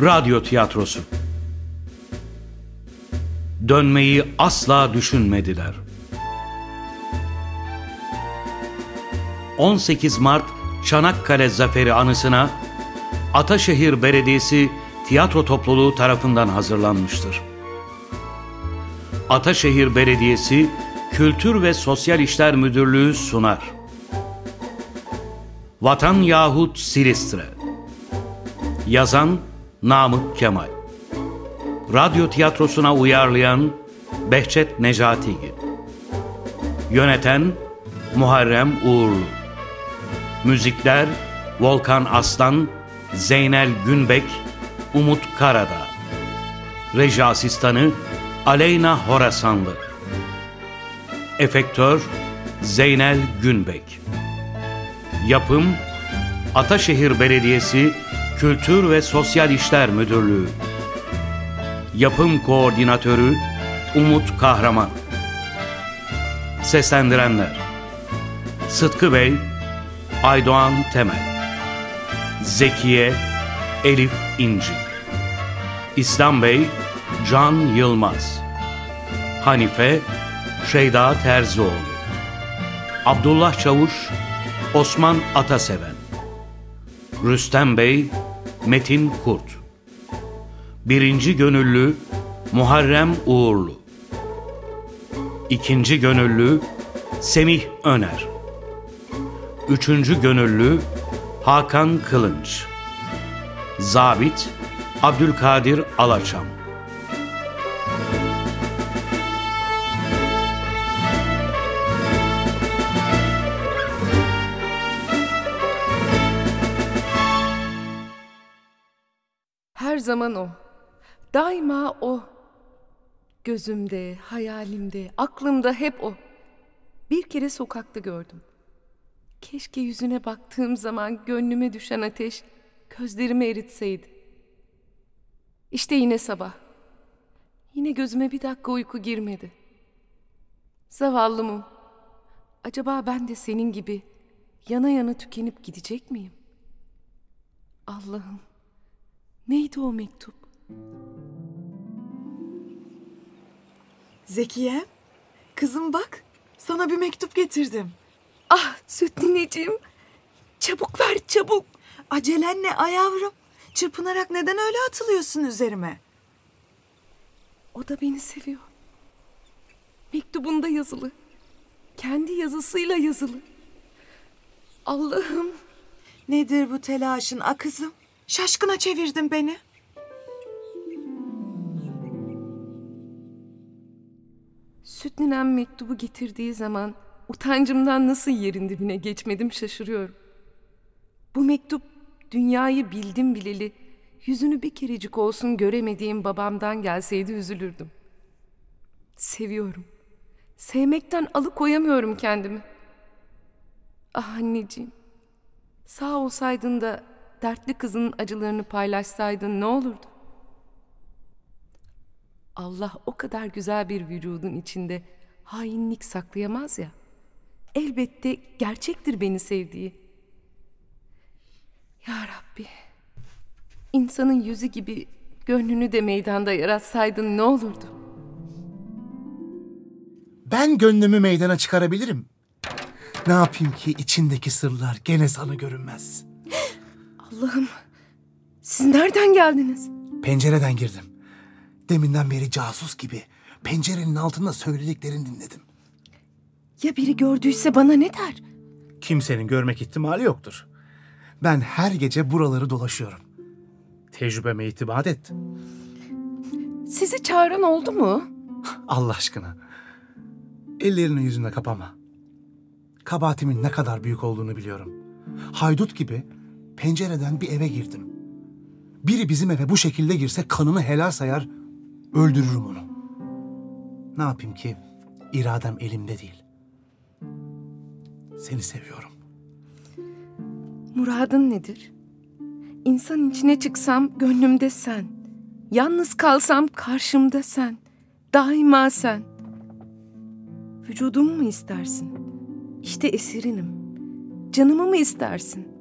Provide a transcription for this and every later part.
Radyo tiyatrosu. Dönmeyi asla düşünmediler. 18 Mart Çanakkale Zaferi anısına Ataşehir Belediyesi tiyatro topluluğu tarafından hazırlanmıştır. Ataşehir Belediyesi Kültür ve Sosyal İşler Müdürlüğü sunar. Vatan yahut Silistre Yazan Namık Kemal. Radyo tiyatrosuna uyarlayan Behçet Necatigil Yöneten Muharrem Uğurlu Müzikler Volkan Aslan Zeynel Günbek Umut Karadağ. Reji asistanı Aleyna Horasanlı. Efektör Zeynel Günbek. Yapım Ataşehir Belediyesi Kültür ve Sosyal İşler Müdürlüğü. Yapım Koordinatörü Umut Kahraman. Seslendirenler Sıtkı Bey Aydoğan Temel Zekiye Elif İnci İslam Bey Can Yılmaz Hanife Şeyda Terzioğlu Abdullah Çavuş Osman Ataseven Rüstem Bey Metin Kurt. Birinci Gönüllü Muharrem Uğurlu. İkinci Gönüllü Semih Öner. Üçüncü Gönüllü Hakan Kılınç. Zabit Abdülkadir Alaçam zaman o. Daima o. Gözümde, hayalimde, aklımda hep o. Bir kere sokakta gördüm. Keşke yüzüne baktığım zaman gönlüme düşen ateş gözlerimi eritseydi. İşte yine sabah. Yine gözüme bir dakika uyku girmedi. Zavallı mum. Acaba ben de senin gibi yana yana tükenip gidecek miyim? Allah'ım. Neydi o mektup? Zekiye, kızım bak, sana bir mektup getirdim. Ah süt nineciğim. Çabuk ver çabuk. Acelen ne ay yavrum? Çırpınarak neden öyle atılıyorsun üzerime? O da beni seviyor. Mektubunda yazılı. Kendi yazısıyla yazılı. Allah'ım. Nedir bu telaşın a kızım? Şaşkına çevirdin beni. Süt ninem mektubu getirdiği zaman utancımdan nasıl yerin dibine geçmedim şaşırıyorum. Bu mektup dünyayı bildim bileli yüzünü bir kerecik olsun göremediğim babamdan gelseydi üzülürdüm. Seviyorum. Sevmekten alıkoyamıyorum kendimi. Ah anneciğim. Sağ olsaydın da dertli kızının acılarını paylaşsaydın ne olurdu? Allah o kadar güzel bir vücudun içinde hainlik saklayamaz ya. Elbette gerçektir beni sevdiği. Ya Rabbi, insanın yüzü gibi gönlünü de meydanda yaratsaydın ne olurdu? Ben gönlümü meydana çıkarabilirim. Ne yapayım ki içindeki sırlar gene sana görünmez. Allah'ım, siz nereden geldiniz? Pencereden girdim. Deminden beri casus gibi pencerenin altında söylediklerini dinledim. Ya biri gördüyse bana ne der? Kimsenin görmek ihtimali yoktur. Ben her gece buraları dolaşıyorum. Tecrübeme itibat et. Sizi çağıran oldu mu? Allah aşkına. Ellerini yüzüne kapama. Kabahatimin ne kadar büyük olduğunu biliyorum. Haydut gibi pencereden bir eve girdim. Biri bizim eve bu şekilde girse kanını helal sayar, öldürürüm onu. Ne yapayım ki iradem elimde değil. Seni seviyorum. Muradın nedir? İnsan içine çıksam gönlümde sen. Yalnız kalsam karşımda sen. Daima sen. Vücudumu mu istersin? İşte esirinim. Canımı mı istersin?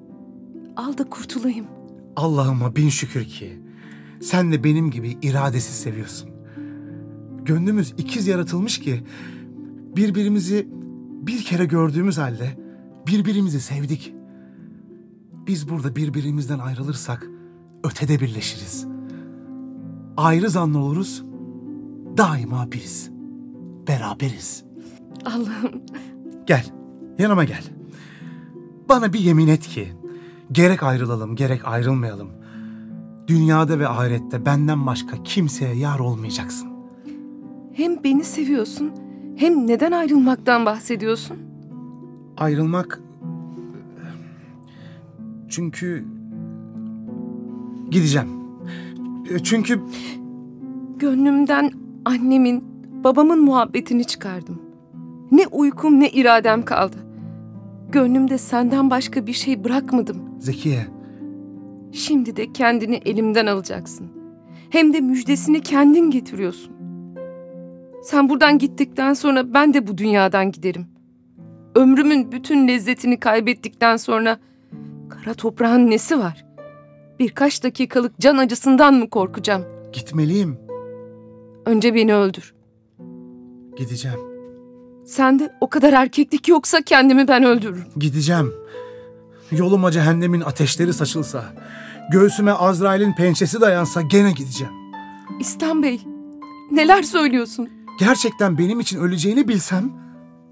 Al da kurtulayım. Allah'ıma bin şükür ki Sen de benim gibi iradesiz seviyorsun. Gönlümüz ikiz yaratılmış ki birbirimizi bir kere gördüğümüz halde birbirimizi sevdik. Biz burada birbirimizden ayrılırsak ötede birleşiriz. Ayrı zanlı oluruz, daima biriz. Beraberiz. Allah'ım Gel, yanıma gel. Bana bir yemin et ki, gerek ayrılalım, gerek ayrılmayalım. Dünyada ve ahirette benden başka kimseye yar olmayacaksın. hem beni seviyorsun hem neden ayrılmaktan bahsediyorsun? Ayrılmak... Çünkü... Gideceğim. Çünkü Gönlümden annemin, babamın muhabbetini çıkardım. Ne uykum ne iradem kaldı. Gönlümde senden başka bir şey bırakmadım. Zekiye, Şimdi de kendini elimden alacaksın. Hem de müjdesini kendin getiriyorsun. Sen buradan gittikten sonra ben de bu dünyadan giderim. Ömrümün bütün lezzetini kaybettikten sonra kara toprağın nesi var? Birkaç dakikalık can acısından mı korkacağım? gitmeliyim. Önce beni öldür. Gideceğim. Sende o kadar erkeklik yoksa kendimi ben öldürürüm. Gideceğim. Yoluma cehennemin ateşleri saçılsa, göğsüme Azrail'in pençesi dayansa gene gideceğim. İslam Bey, neler söylüyorsun? Gerçekten benim için öleceğini bilsem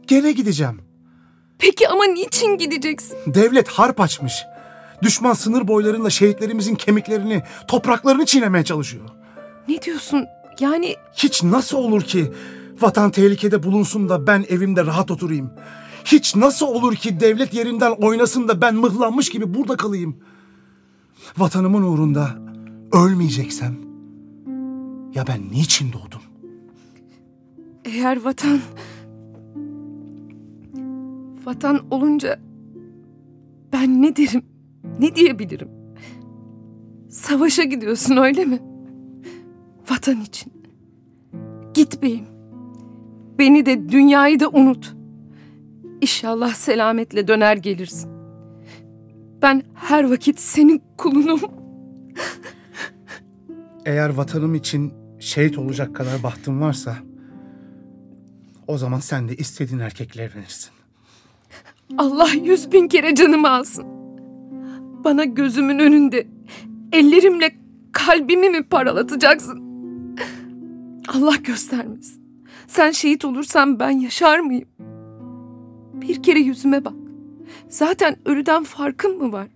gene gideceğim. Peki ama niçin gideceksin? Devlet harp açmış. Düşman sınır boylarında şehitlerimizin kemiklerini, topraklarını çiğnemeye çalışıyor. Ne diyorsun? Yani Hiç nasıl olur ki vatan tehlikede bulunsun da ben evimde rahat oturayım? Hiç nasıl olur ki devlet yerinden oynasın da ben mıhlanmış gibi burada kalayım? Vatanımın uğrunda ölmeyeceksem ya ben niçin doğdum? eğer vatan... Vatan olunca ben ne derim? Ne diyebilirim? Savaşa gidiyorsun öyle mi? Vatan için. Git beyim. Beni de dünyayı da unut. İnşallah selametle döner gelirsin. Ben her vakit senin kulunum. Eğer vatanım için şehit olacak kadar bahtım varsa o zaman sen de istediğin erkekle evlenirsin. Allah yüz bin kere canımı alsın. Bana gözümün önünde ellerimle kalbimi mi paralatacaksın? Allah göstermesin. Sen şehit olursan ben yaşar mıyım? Bir kere yüzüme bak. Zaten ölüden farkım mı var?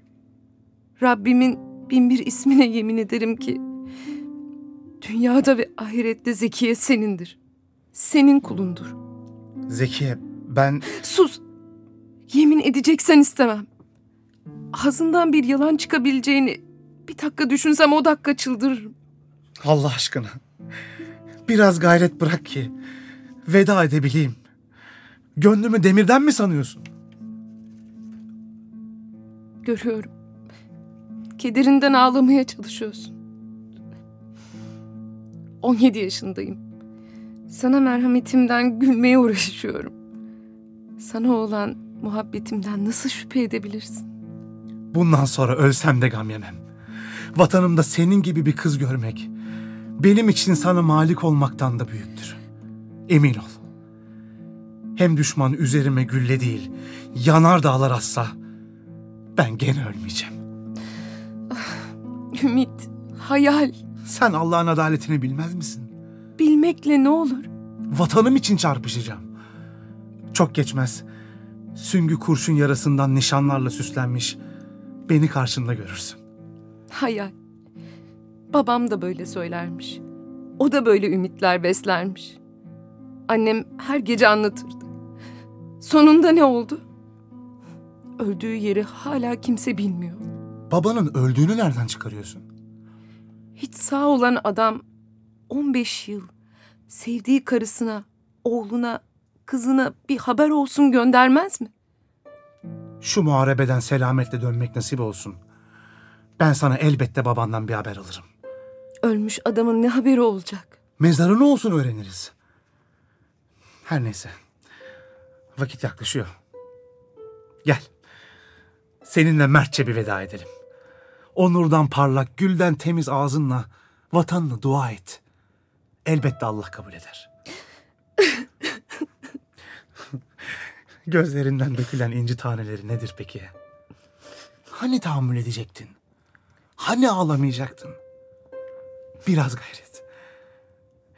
Rabbimin bin bir ismine yemin ederim ki dünyada ve ahirette Zekiye senindir. Senin kulundur. Zekiye ben Sus. Yemin edeceksen istemem. Ağzından bir yalan çıkabileceğini bir dakika düşünsem o dakika çıldırırım. Allah aşkına biraz gayret bırak ki veda edebileyim. Gönlümü demirden mi sanıyorsun? Görüyorum. Kederinden ağlamaya çalışıyorsun. 17 yaşındayım. Sana merhametimden gülmeye uğraşıyorum. Sana olan muhabbetimden nasıl şüphe edebilirsin? Bundan sonra ölsem de gam yemem. Vatanımda senin gibi bir kız görmek benim için sana malik olmaktan da büyüktür. Emin ol. Hem düşman üzerime gülle değil, yanar dağlar atsa ben gene ölmeyeceğim. Ümit, hayal, Sen Allah'ın adaletini bilmez misin? bilmekle ne olur? Vatanım için çarpışacağım. Çok geçmez. Süngü kurşun yarasından nişanlarla süslenmiş. Beni karşında görürsün. Hayal. Babam da böyle söylermiş. O da böyle ümitler beslermiş. Annem her gece anlatırdı. Sonunda ne oldu? Öldüğü yeri hala kimse bilmiyor. Babanın öldüğünü nereden çıkarıyorsun? Hiç sağ olan adam 15 yıl sevdiği karısına, oğluna, kızına bir haber olsun göndermez mi? Şu muharebeden selametle dönmek nasip olsun. Ben sana elbette babandan bir haber alırım. Ölmüş adamın ne haberi olacak? Mezarı ne olsun öğreniriz. Her neyse. Vakit yaklaşıyor. Gel. Seninle mertçe bir veda edelim. O nurdan parlak, gülden temiz ağzınla Vatanını dua et. Elbette Allah kabul eder. Gözlerinden dökülen inci taneleri nedir peki? Hani tahammül edecektin? Hani ağlamayacaktın? Biraz gayret.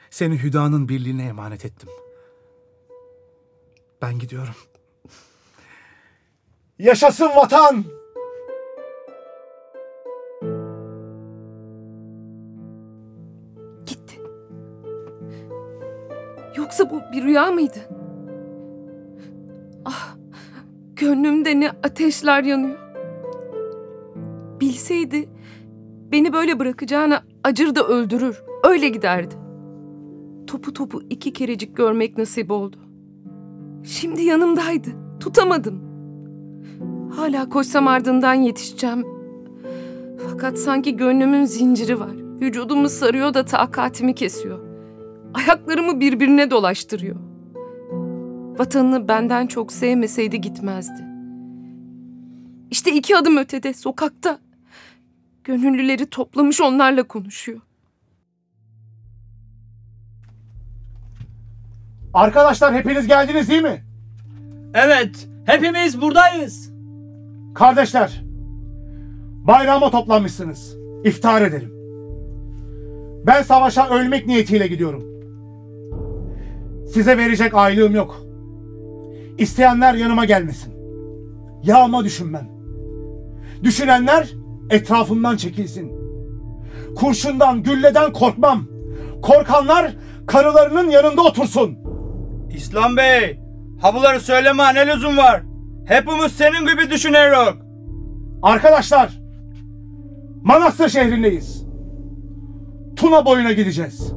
Seni Hüda'nın birliğine emanet ettim. Ben gidiyorum. Yaşasın vatan! Gitti. Yoksa bu bir rüya mıydı? Ah, gönlümde ne ateşler yanıyor. Bilseydi beni böyle bırakacağına acır da öldürür. Öyle giderdi. Topu topu iki kerecik görmek nasip oldu. Şimdi yanımdaydı. Tutamadım. Hala koşsam ardından yetişeceğim. Fakat sanki gönlümün zinciri var. Vücudumu sarıyor da takatimi kesiyor. Ayaklarımı birbirine dolaştırıyor. Vatanını benden çok sevmeseydi gitmezdi. İşte iki adım ötede, sokakta. Gönüllüleri toplamış onlarla konuşuyor. Arkadaşlar hepiniz geldiniz değil mi? Evet, hepimiz buradayız. Kardeşler, bayrama toplanmışsınız. İftar edelim. Ben savaşa ölmek niyetiyle gidiyorum. Size verecek aylığım yok. İsteyenler yanıma gelmesin. Yağma düşünmem. Düşünenler etrafımdan çekilsin. Kurşundan, gülleden korkmam. Korkanlar karılarının yanında otursun. İslam Bey, ha söyleme ne lüzum var? Hepimiz senin gibi düşünüyoruz. Arkadaşlar, Manastır şehrindeyiz. Tuna boyuna gideceğiz.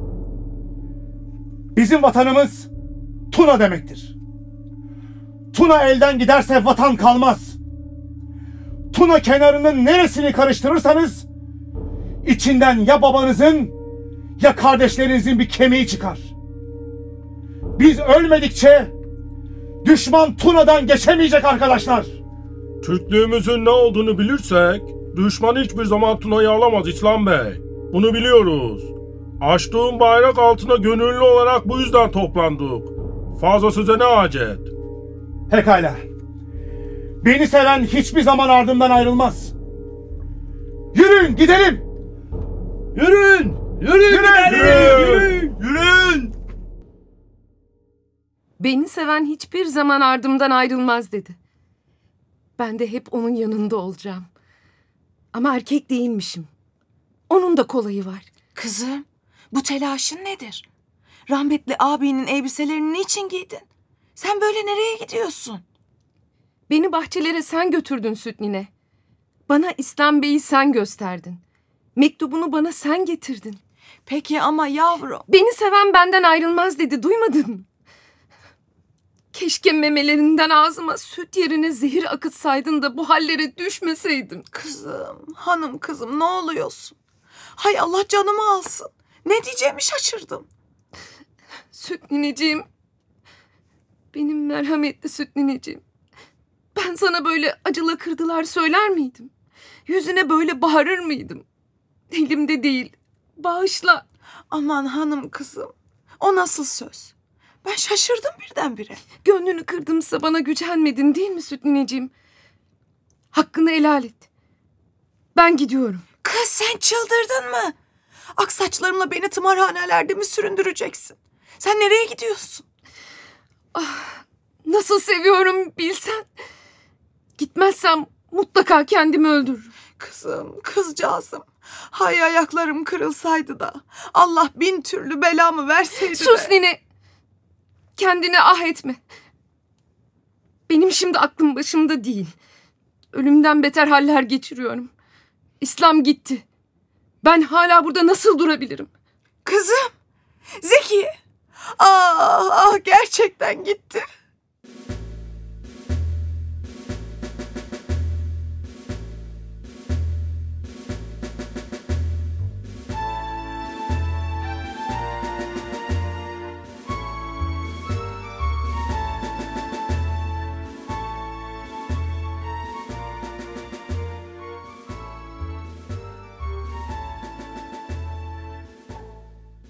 Bizim vatanımız Tuna demektir. Tuna elden giderse vatan kalmaz. Tuna kenarının neresini karıştırırsanız içinden ya babanızın ya kardeşlerinizin bir kemiği çıkar. Biz ölmedikçe düşman Tuna'dan geçemeyecek arkadaşlar. Türklüğümüzün ne olduğunu bilirsek, düşman hiçbir zaman Tuna'yı alamaz İslam Bey. Bunu biliyoruz. Açtığım bayrak altına gönüllü olarak bu yüzden toplandık. Fazla söze ne acet? Pekala. Beni seven hiçbir zaman ardımdan ayrılmaz. Yürüyün gidelim. Yürüyün, yürüyün, gidelim, yürüyün, yürüyün. Beni seven hiçbir zaman ardımdan ayrılmaz dedi. Ben de hep onun yanında olacağım. Ama erkek değilmişim. Onun da kolayı var. Kızım, bu telaşın nedir? Rahmetli abinin elbiselerini niçin giydin? Sen böyle nereye gidiyorsun? Beni bahçelere sen götürdün süt nine. Bana İslam Bey'i sen gösterdin. Mektubunu bana sen getirdin. Peki ama yavrum. Beni seven benden ayrılmaz dedi duymadın mı? Keşke memelerinden ağzıma süt yerine zehir akıtsaydın da bu hallere düşmeseydim. Kızım, hanım kızım ne oluyorsun? Hay Allah canımı alsın. Ne diyeceğimi şaşırdım. Süt nineciğim. Benim merhametli süt nineciğim. Ben sana böyle acıla kırdılar söyler miydim? Yüzüne böyle bağırır mıydım? Elimde değil. Bağışla. Aman hanım kızım. O nasıl söz? Ben şaşırdım birdenbire. Gönlünü kırdımsa bana gücenmedin değil mi süt nineciğim? Hakkını helal et. Ben gidiyorum. Kız sen çıldırdın mı? Aksaçlarımla beni tımarhanelerde mi süründüreceksin? Sen nereye gidiyorsun? Nasıl seviyorum bilsen. Gitmezsem mutlaka kendimi öldürürüm. Kızım, kızcağızım. Hay ayaklarım kırılsaydı da. Allah bin türlü belamı verseydi Sus de. nine. Kendini ah etme. Benim şimdi aklım başımda değil. Ölümden beter haller geçiriyorum. İslam gitti. Ben hala burada nasıl durabilirim? Kızım, Zeki. Ah, ah gerçekten gitti.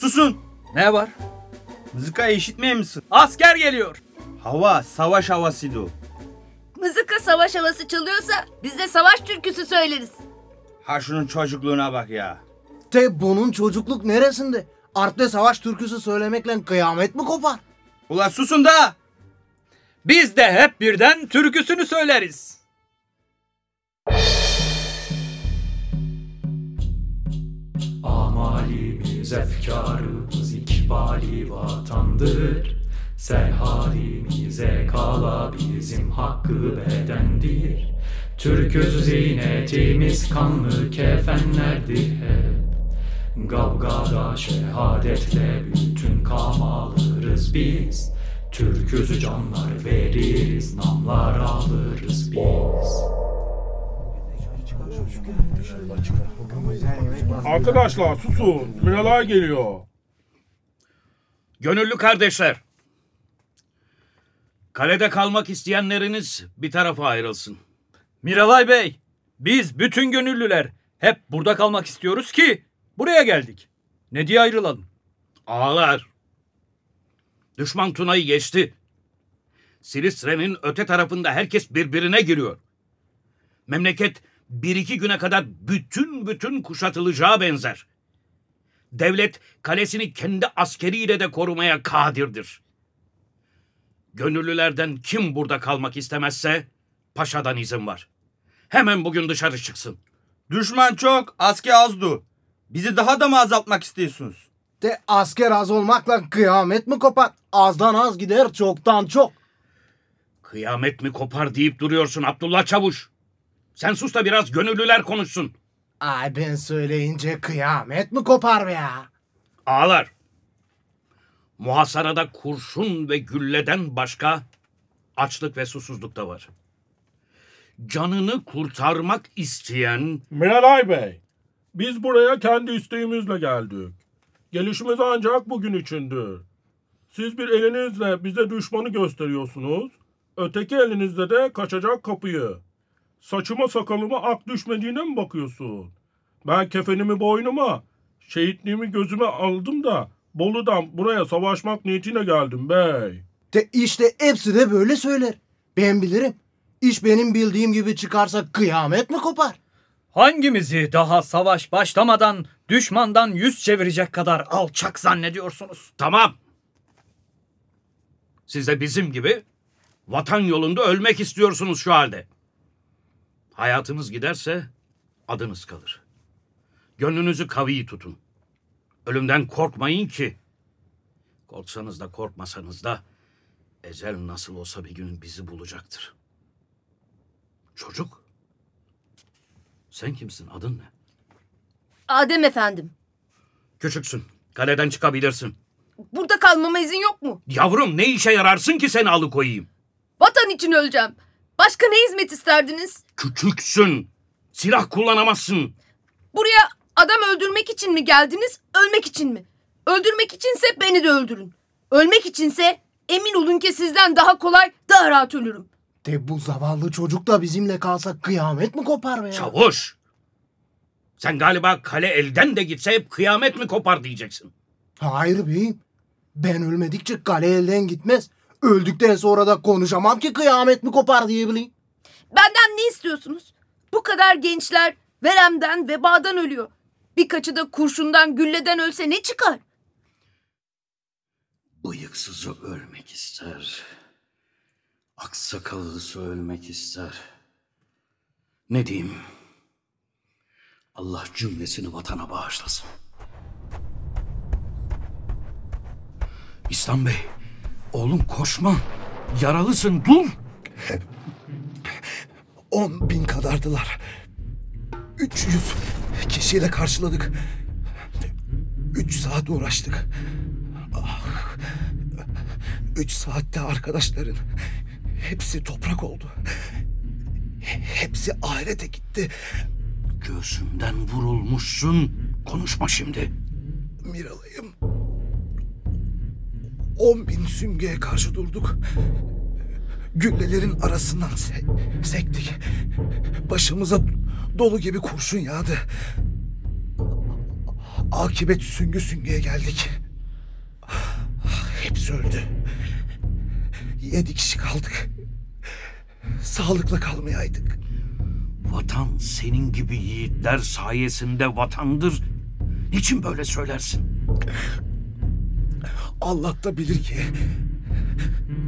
Susun. Ne var? Mızıkayı işitmiyor musun? Asker geliyor. Hava, savaş havasıydı o. Mızıka savaş havası çalıyorsa biz de savaş türküsü söyleriz. Ha şunun çocukluğuna bak ya. De bunun çocukluk neresinde? Art'ta savaş türküsü söylemekle kıyamet mi kopar? Ulan susun da. Biz de hep birden türküsünü söyleriz. Efkarımız ikbali vatandır. Serhalimize kala bizim hakkı bedendir. Türküz ziynetimiz kanlı kefenlerdir hep. Gavgada şehadetle bütün kam alırız biz. Türküzü canlar veririz, namlar alırız biz. Arkadaşlar susun. Miralay geliyor. Gönüllü kardeşler. Kalede kalmak isteyenleriniz bir tarafa ayrılsın. Miralay Bey, biz bütün gönüllüler hep burada kalmak istiyoruz ki buraya geldik. Ne diye ayrılalım? Ağlar. Düşman Tuna'yı geçti. Silistre'nin öte tarafında herkes birbirine giriyor. Memleket bir iki güne kadar bütün bütün kuşatılacağı benzer. Devlet kalesini kendi askeriyle de korumaya kadirdir. Gönüllülerden kim burada kalmak istemezse paşadan izin var. Hemen bugün dışarı çıksın. Düşman çok, asker azdı. Bizi daha da mı azaltmak istiyorsunuz? De asker az olmakla kıyamet mi kopar? Azdan az gider çoktan çok. Kıyamet mi kopar deyip duruyorsun Abdullah Çavuş. Sen sus da biraz gönüllüler konuşsun. Ay ben söyleyince kıyamet mi kopar be ya? Ağlar. Muhasarada kurşun ve gülleden başka açlık ve susuzluk da var. Canını kurtarmak isteyen Miralay Bey, biz buraya kendi isteğimizle geldik. Gelişimiz ancak bugün içindir. Siz bir elinizle bize düşmanı gösteriyorsunuz, öteki elinizle de kaçacak kapıyı. Saçıma sakalıma ak düşmediğine mi bakıyorsun? Ben kefenimi boynuma, şehitliğimi gözüme aldım da Bolu'dan buraya savaşmak niyetine geldim bey. De işte hepsi de böyle söyler. Ben bilirim. İş benim bildiğim gibi çıkarsa kıyamet mi kopar? Hangimizi daha savaş başlamadan düşmandan yüz çevirecek kadar alçak zannediyorsunuz? tamam. Siz de bizim gibi vatan yolunda ölmek istiyorsunuz şu halde. Hayatınız giderse adınız kalır. Gönlünüzü kavi tutun. Ölümden korkmayın ki. Korksanız da korkmasanız da ecel nasıl olsa bir gün bizi bulacaktır. Çocuk. Sen kimsin? Adın ne? Adem efendim. Küçüksün. Kaleden çıkabilirsin. Burada kalmama izin yok mu? Yavrum ne işe yararsın ki seni alıkoyayım? Vatan için öleceğim. Başka ne hizmet isterdiniz? Küçüksün. Silah kullanamazsın. Buraya adam öldürmek için mi geldiniz, ölmek için mi? Öldürmek içinse beni de öldürün. Ölmek içinse emin olun ki sizden daha kolay, daha rahat ölürüm. De bu zavallı çocuk da bizimle kalsa kıyamet mi kopar be ya? Çavuş. Sen galiba kale elden de gitse hep kıyamet mi kopar diyeceksin. Hayır beyim. Ben ölmedikçe kale elden gitmez. Öldükten sonra da konuşamam ki kıyamet mi kopar diye bileyim. Benden ne istiyorsunuz? Bu kadar gençler veremden, vebadan ölüyor. Birkaçı da kurşundan, gülleden ölse ne çıkar? Bıyıksızı ölmek ister. Aksakallısı ölmek ister. Ne diyeyim? Allah cümlesini vatana bağışlasın. İslam Bey, oğlum koşma. Yaralısın, dur. On bin kadardılar. 300 kişiyle karşıladık. Üç saat uğraştık. Ah. Üç saatte arkadaşların hepsi toprak oldu. Hepsi ahirete gitti. Göğsümden vurulmuşsun. Konuşma şimdi. Miralay'ım. On bin sümgeye karşı durduk. Güllelerin arasından se- sektik. Başımıza dolu gibi kurşun yağdı. Akibet süngü süngüye geldik. Hepsi öldü. Yedi kişi kaldık. Sağlıkla kalmayaydık. Vatan senin gibi yiğitler sayesinde vatandır. Niçin böyle söylersin? Allah da bilir ki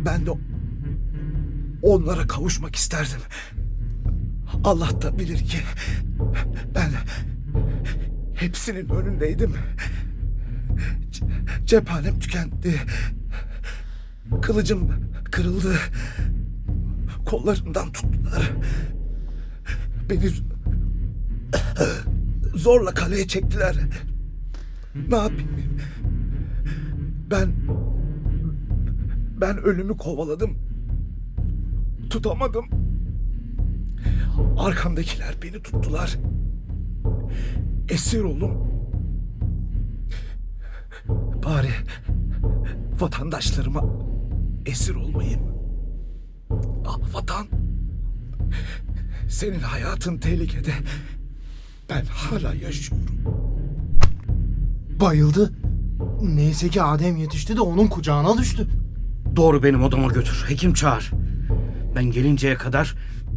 ben de onlara kavuşmak isterdim. Allah da bilir ki ben hepsinin önündeydim. C- cephanem tükendi. Kılıcım kırıldı. Kollarımdan tuttular. Beni zorla kaleye çektiler. Ne yapayım? Ben ben ölümü kovaladım. Tutamadım. Arkamdakiler beni tuttular. Esir oldum. Bari vatandaşlarıma esir olmayayım. Ah vatan. Senin hayatın tehlikede. Ben hala yaşıyorum. Bayıldı. Neyse ki Adem yetişti de onun kucağına düştü. Doğru benim odama götür. Hekim çağır. Ben gelinceye kadar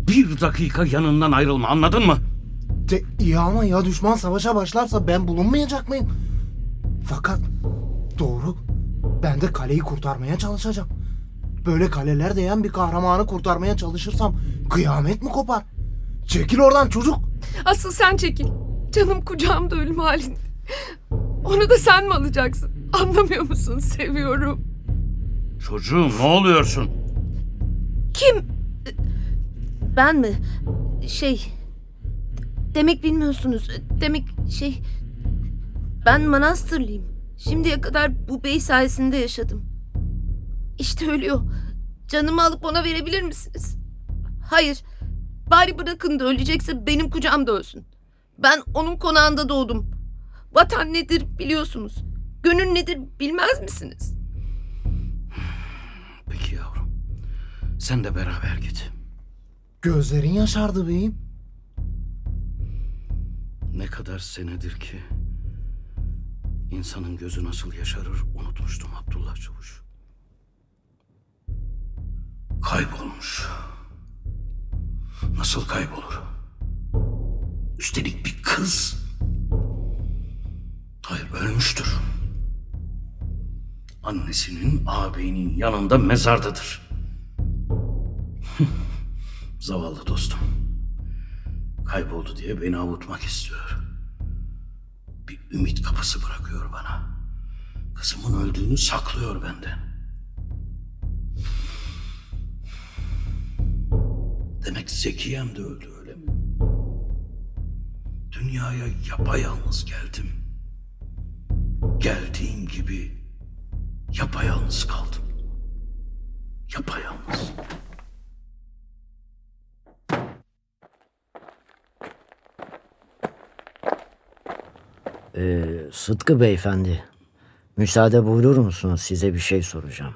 bir dakika yanından ayrılma anladın mı? De, iyi ama ya düşman savaşa başlarsa ben bulunmayacak mıyım? Fakat doğru. Ben de kaleyi kurtarmaya çalışacağım. Böyle kaleler değen bir kahramanı kurtarmaya çalışırsam kıyamet mi kopar? Çekil oradan çocuk. Asıl sen çekil. Canım kucağımda ölüm halinde. Onu da sen mi alacaksın? Anlamıyor musun? Seviyorum. Çocuğum ne oluyorsun? Kim? Ben mi? Şey... Demek bilmiyorsunuz. Demek şey... Ben manastırlıyım. Şimdiye kadar bu bey sayesinde yaşadım. İşte ölüyor. Canımı alıp ona verebilir misiniz? Hayır. Bari bırakın da ölecekse benim kucağımda ölsün. Ben onun konağında doğdum. Vatan nedir biliyorsunuz. Gönül nedir bilmez misiniz? Peki yavrum. Sen de beraber git. Gözlerin yaşardı beyim. Ne kadar senedir ki insanın gözü nasıl yaşarır unutmuştum Abdullah Çavuş. Kaybolmuş. Nasıl kaybolur? Üstelik bir kız. Hayır ölmüştür. Annesinin ağabeyinin yanında mezardadır. Zavallı dostum. Kayboldu diye beni avutmak istiyor. Bir ümit kapısı bırakıyor bana. Kızımın öldüğünü saklıyor benden. Demek Zekiyem de öldü öyle mi? Dünyaya yapayalnız geldim. Geldiğim gibi yapayalnız kaldım. Yapayalnız. Ee, Sıtkı beyefendi, müsaade buyurur musunuz? Size bir şey soracağım.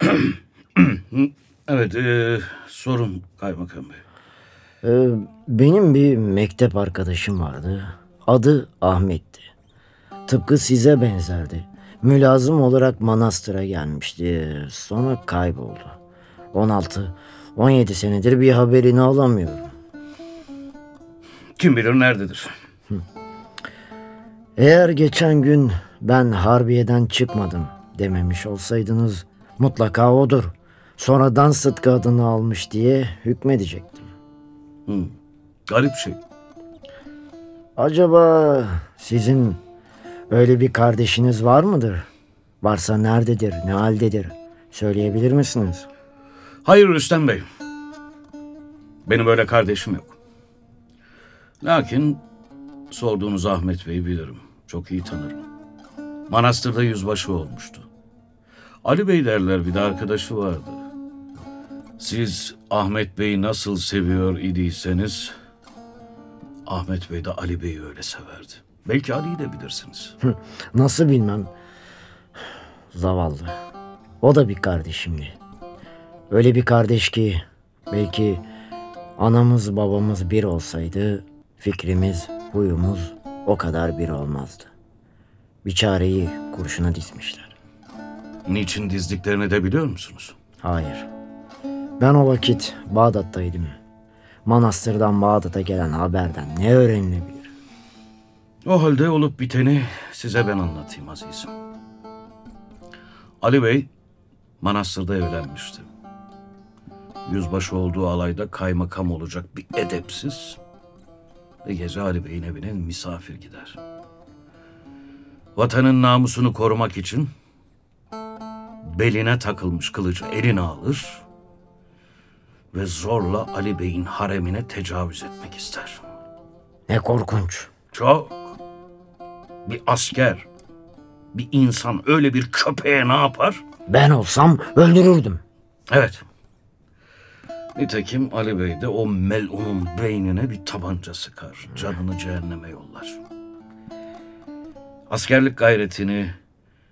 Evet, e, sorun kaymakam bey. Ee, benim bir mektep arkadaşım vardı. Adı Ahmet'ti. Tıpkı size benzerdi. Mülazım olarak manastıra gelmişti. Sonra kayboldu. 16, 17 senedir bir haberini alamıyorum. Kim bilir nerededir? Eğer geçen gün ben Harbiye'den çıkmadım dememiş olsaydınız mutlaka odur. Sonradan Sıtkı adını almış diye hükmedecektim. Hı, garip şey. Acaba sizin öyle bir kardeşiniz var mıdır? Varsa nerededir, ne haldedir? Söyleyebilir misiniz? Hayır Rüstem Bey. Benim öyle kardeşim yok. Lakin sorduğunuz Ahmet Bey'i bilirim. Çok iyi tanırım. Manastırda yüzbaşı olmuştu. Ali Bey derler bir de arkadaşı vardı. Siz Ahmet Bey'i nasıl seviyor idiyseniz Ahmet Bey de Ali Bey'i öyle severdi. Belki Ali'yi de bilirsiniz. Nasıl bilmem. Zavallı. O da bir kardeşimdi. Öyle bir kardeş ki belki anamız babamız bir olsaydı fikrimiz, huyumuz o kadar bir olmazdı. Bir çareyi kurşuna dizmişler. Niçin dizdiklerini de biliyor musunuz? Hayır. Ben o vakit Bağdat'taydım. Manastırdan Bağdat'a gelen haberden ne öğrenilebilir? O halde olup biteni size ben anlatayım azizim. Ali Bey manastırda evlenmişti. Yüzbaşı olduğu alayda kaymakam olacak bir edepsiz ve gece Ali Bey'in evine misafir gider. Vatanın namusunu korumak için beline takılmış kılıcı eline alır ve zorla Ali Bey'in haremine tecavüz etmek ister. Ne korkunç. Çok. Bir asker, bir insan öyle bir köpeğe ne yapar? Ben olsam öldürürdüm. Evet. Nitekim Ali Bey de o melunun beynine bir tabanca sıkar. Canını cehenneme yollar. Askerlik gayretini,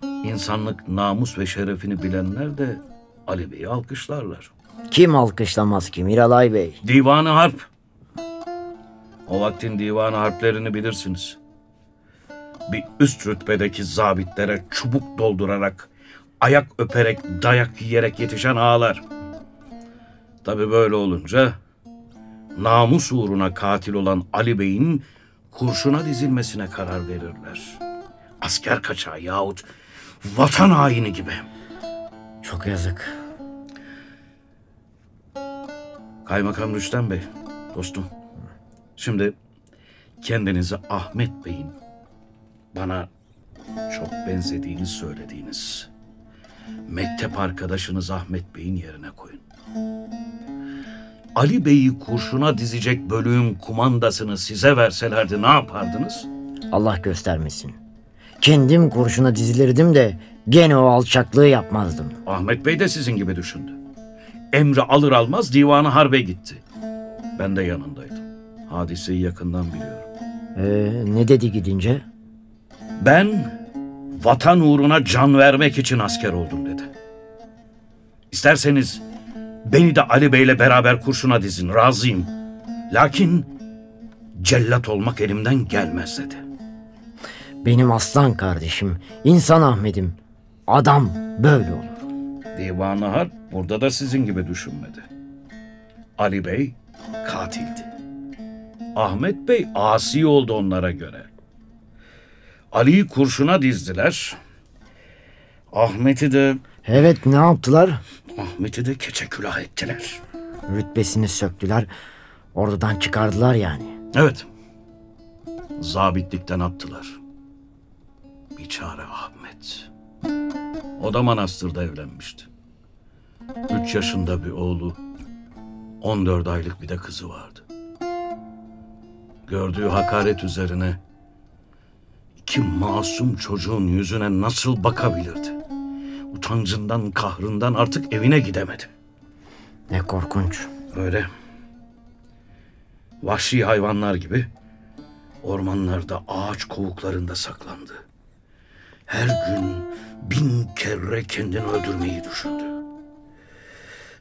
insanlık namus ve şerefini bilenler de Ali Bey'i alkışlarlar. Kim alkışlamaz ki Miralay Bey? Divanı Harp. O vaktin divanı harplerini bilirsiniz. Bir üst rütbedeki zabitlere çubuk doldurarak, ayak öperek, dayak yiyerek yetişen ağalar. Tabi böyle olunca namus uğruna katil olan Ali Bey'in kurşuna dizilmesine karar verirler. Asker kaçağı yahut vatan haini gibi. Çok yazık. Kaymakam Rüstem Bey, dostum. Şimdi kendinizi Ahmet Bey'in bana çok benzediğini söylediğiniz mektep arkadaşınız Ahmet Bey'in yerine koyun. Ali Bey'i kurşuna dizecek bölüğün kumandasını size verselerdi ne yapardınız? Allah göstermesin. Kendim kurşuna dizilirdim de gene o alçaklığı yapmazdım. Ahmet Bey de sizin gibi düşündü. Emri alır almaz divanı harbe gitti. Ben de yanındaydım. Hadiseyi yakından biliyorum. Ee, ne dedi gidince? Ben vatan uğruna can vermek için asker oldum dedi. İsterseniz beni de Ali Bey'le beraber kurşuna dizin, razıyım. Lakin cellat olmak elimden gelmez dedi. Benim aslan kardeşim, insan Ahmet'im. Adam böyle olur. Divan-ı Harp burada da sizin gibi düşünmedi. Ali Bey katildi. Ahmet Bey asi oldu onlara göre. Ali'yi kurşuna dizdiler. Ahmet'i de Evet ne yaptılar? Ahmet'i de keçe külah ettiler. Rütbesini söktüler. Oradan çıkardılar yani. Evet. Zabitlikten attılar. Biçare Ahmet. O da manastırda evlenmişti. Üç yaşında bir oğlu, 14 aylık bir de kızı vardı. Gördüğü hakaret üzerine iki masum çocuğun yüzüne nasıl bakabilirdi? Utancından, kahrından artık evine gidemedi. Ne korkunç. Öyle. Vahşi hayvanlar gibi ormanlarda, ağaç kovuklarında saklandı. Her gün bin kere kendini öldürmeyi düşündü.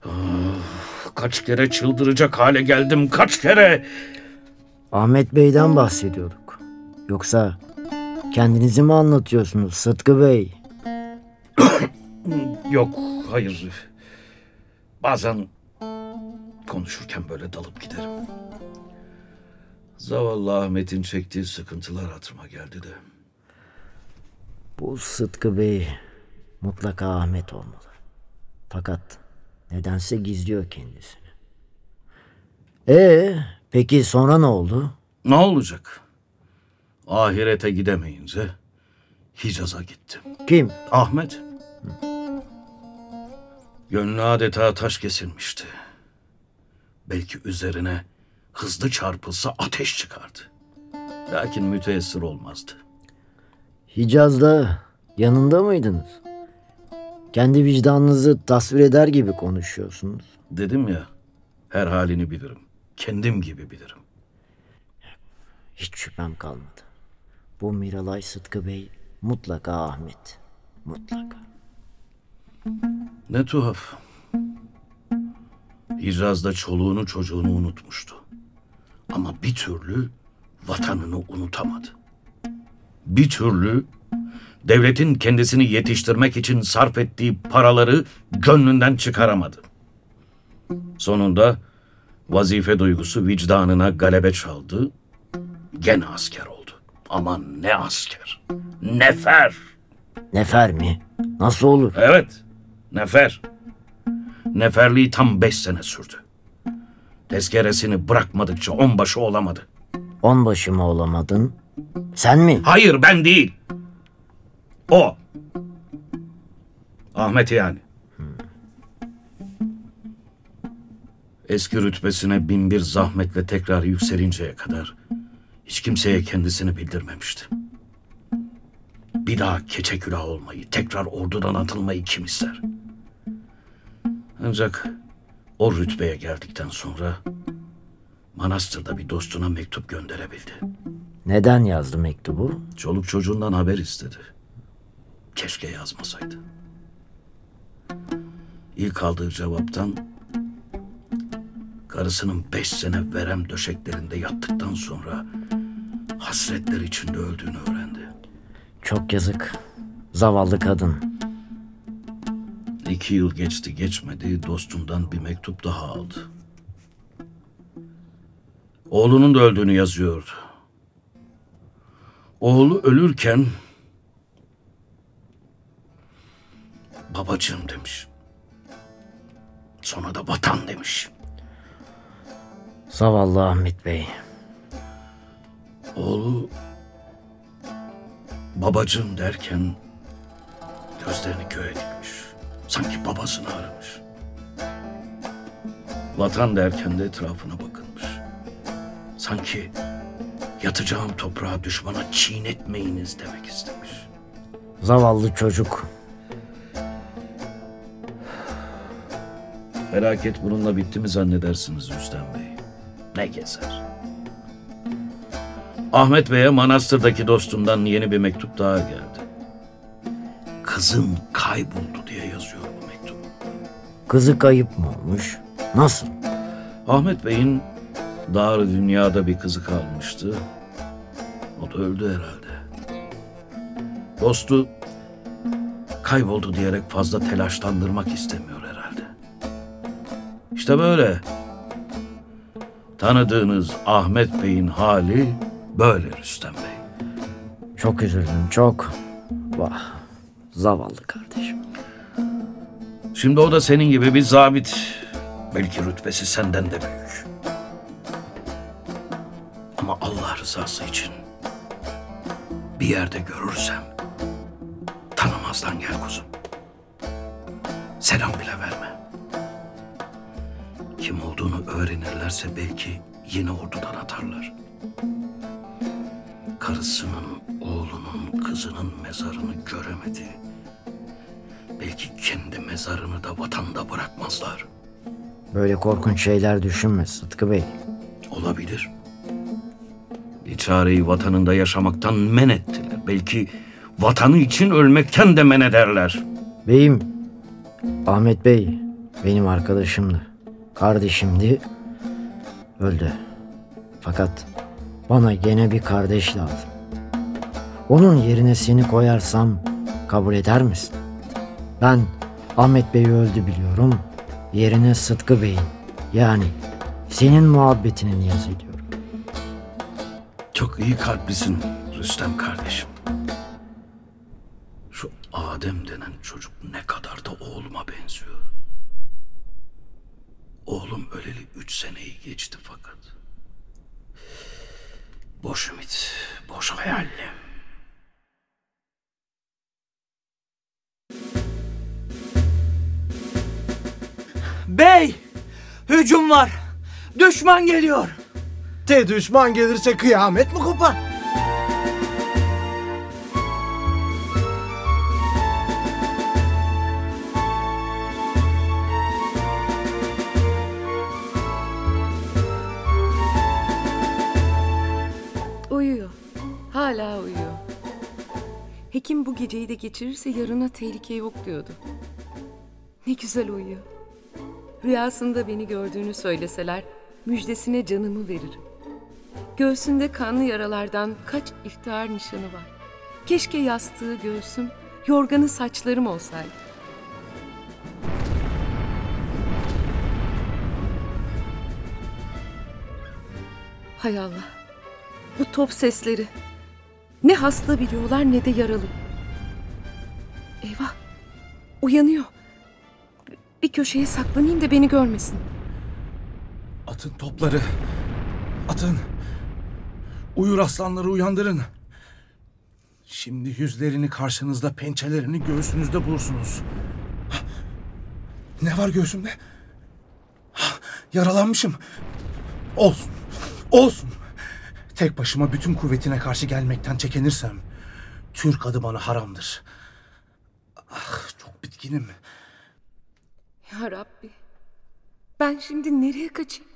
Ah, kaç kere çıldıracak hale geldim, kaç kere. Ahmet Bey'den bahsediyorduk. Yoksa kendinizi mi anlatıyorsunuz Sıtkı Bey? Yok, hayır. Bazen konuşurken böyle dalıp giderim. Zavallı Ahmet'in çektiği sıkıntılar hatırıma geldi de. Bu Sıtkı Bey mutlaka Ahmet olmalı. Fakat nedense gizliyor kendisini. Ee, peki sonra ne oldu? Ne olacak? Ahirete gidemeyince Hicaz'a gittim. Kim? Ahmet. Gönlü adeta taş kesilmişti. Belki üzerine hızlı çarpılsa ateş çıkardı. Lakin müteessir olmazdı. Hicaz'da yanında mıydınız? Kendi vicdanınızı tasvir eder gibi konuşuyorsunuz. Dedim ya, her halini bilirim. Kendim gibi bilirim. Hiç şüphem kalmadı. Bu Miralay Sıtkı Bey mutlaka Ahmet. Mutlaka. Ne tuhaf. Hicaz'da çoluğunu çocuğunu unutmuştu. Ama bir türlü vatanını unutamadı. Bir türlü devletin kendisini yetiştirmek için sarf ettiği paraları gönlünden çıkaramadı. Sonunda vazife duygusu vicdanına galebe çaldı. Gene asker oldu. Aman ne asker. Nefer. Nefer mi? Nasıl olur? Evet, nefer. Neferliği tam beş sene sürdü. Tezkeresini bırakmadıkça onbaşı olamadı. Onbaşı mı olamadın? Sen mi? Hayır ben değil. O. Ahmet yani. Eski rütbesine bin bir zahmetle tekrar yükselinceye kadar hiç kimseye kendisini bildirmemişti. Bir daha keçe külah olmayı, tekrar ordudan atılmayı kim ister? Ancak o rütbeye geldikten sonra manastırda bir dostuna mektup gönderebildi. Neden yazdı mektubu? Çoluk çocuğundan haber istedi. Keşke yazmasaydı. İlk aldığı cevaptan karısının beş sene verem döşeklerinde yattıktan sonra hasretler içinde öldüğünü öğrendi. Çok yazık. Zavallı kadın. İki yıl geçti geçmedi dostundan bir mektup daha aldı. Oğlunun da öldüğünü yazıyordu. Oğlu ölürken babacığım demiş. Sonra da vatan demiş. Zavallı Ahmet Bey. Oğlu babacığım derken gözlerini göğe dikmiş. Sanki babasını aramış. Vatan derken de etrafına bakınmış. Sanki yatacağım toprağa düşmana çiğnetmeyiniz demek istemiş. Zavallı çocuk. Felaket bununla bitti mi zannedersiniz Rüstem Bey? Ne gezer? Ahmet Bey'e manastırdaki dostundan yeni bir mektup daha geldi. Kızım kayboldu diye yazıyor bu mektup. Kızı kayıp mı olmuş? Nasıl? Ahmet Bey'in dar dünyada bir kızı kalmıştı. O da öldü herhalde. Dostu kayboldu diyerek fazla telaşlandırmak istemiyor herhalde. İşte böyle. Tanıdığınız Ahmet Bey'in hali böyle Rüstem Bey. Çok üzüldüm çok. Vah. Zavallı kardeşim. Şimdi o da senin gibi bir zabit. Belki rütbesi senden de büyük. Ama Allah rızası için bir yerde görürsem tanımazdan gel kuzum. Selam bile verme. Kim olduğunu öğrenirlerse belki yine ordudan atarlar. Karısının, oğlunun, kızının mezarını göremedi. Belki kendi mezarını da vatanda bırakmazlar. Böyle korkunç şeyler düşünme Sıtkı Bey. Olabilir. Bir çareyi vatanında yaşamaktan men ettiler. Belki vatanı için ölmekten de men ederler. Beyim, Ahmet Bey benim arkadaşımdı. Kardeşimdi. Öldü. Fakat bana gene bir kardeş lazım. Onun yerine seni koyarsam kabul eder misin? Ben Ahmet Bey öldü biliyorum. Yerine Sıtkı Bey'in yani senin muhabbetini niyaz ediyorum. Çok iyi kalplisin Rüstem kardeşim. Şu Adem denen çocuk ne kadar da oğluma benziyor. Oğlum öleli üç seneyi geçti fakat. Boş ümit, boş hayal. Bey! Hücum var. Düşman geliyor. Te düşman gelirse kıyamet mi kopar? Hekim bu geceyi de geçirirse yarına tehlike yok diyordu. Ne güzel uyuyor. Rüyasında beni gördüğünü söyleseler müjdesine canımı veririm. Göğsünde kanlı yaralardan kaç iftihar nişanı var. Keşke yastığı göğsüm, yorganı saçlarım olsaydı. Hay Allah. Bu top sesleri. Ne hasta biliyorlar ne de yaralı. Eyvah. Uyanıyor. Bir köşeye saklanayım da beni görmesin. Atın topları. Atın. Uyur aslanları uyandırın. Şimdi yüzlerini karşınızda, pençelerini göğsünüzde bulursunuz. Ne var göğsümde? Yaralanmışım. Olsun. Olsun. Tek başıma bütün kuvvetine karşı gelmekten çekinirsem Türk adı bana haramdır. Ah çok bitkinim. Ya Rabbi. Ben şimdi nereye kaçayım?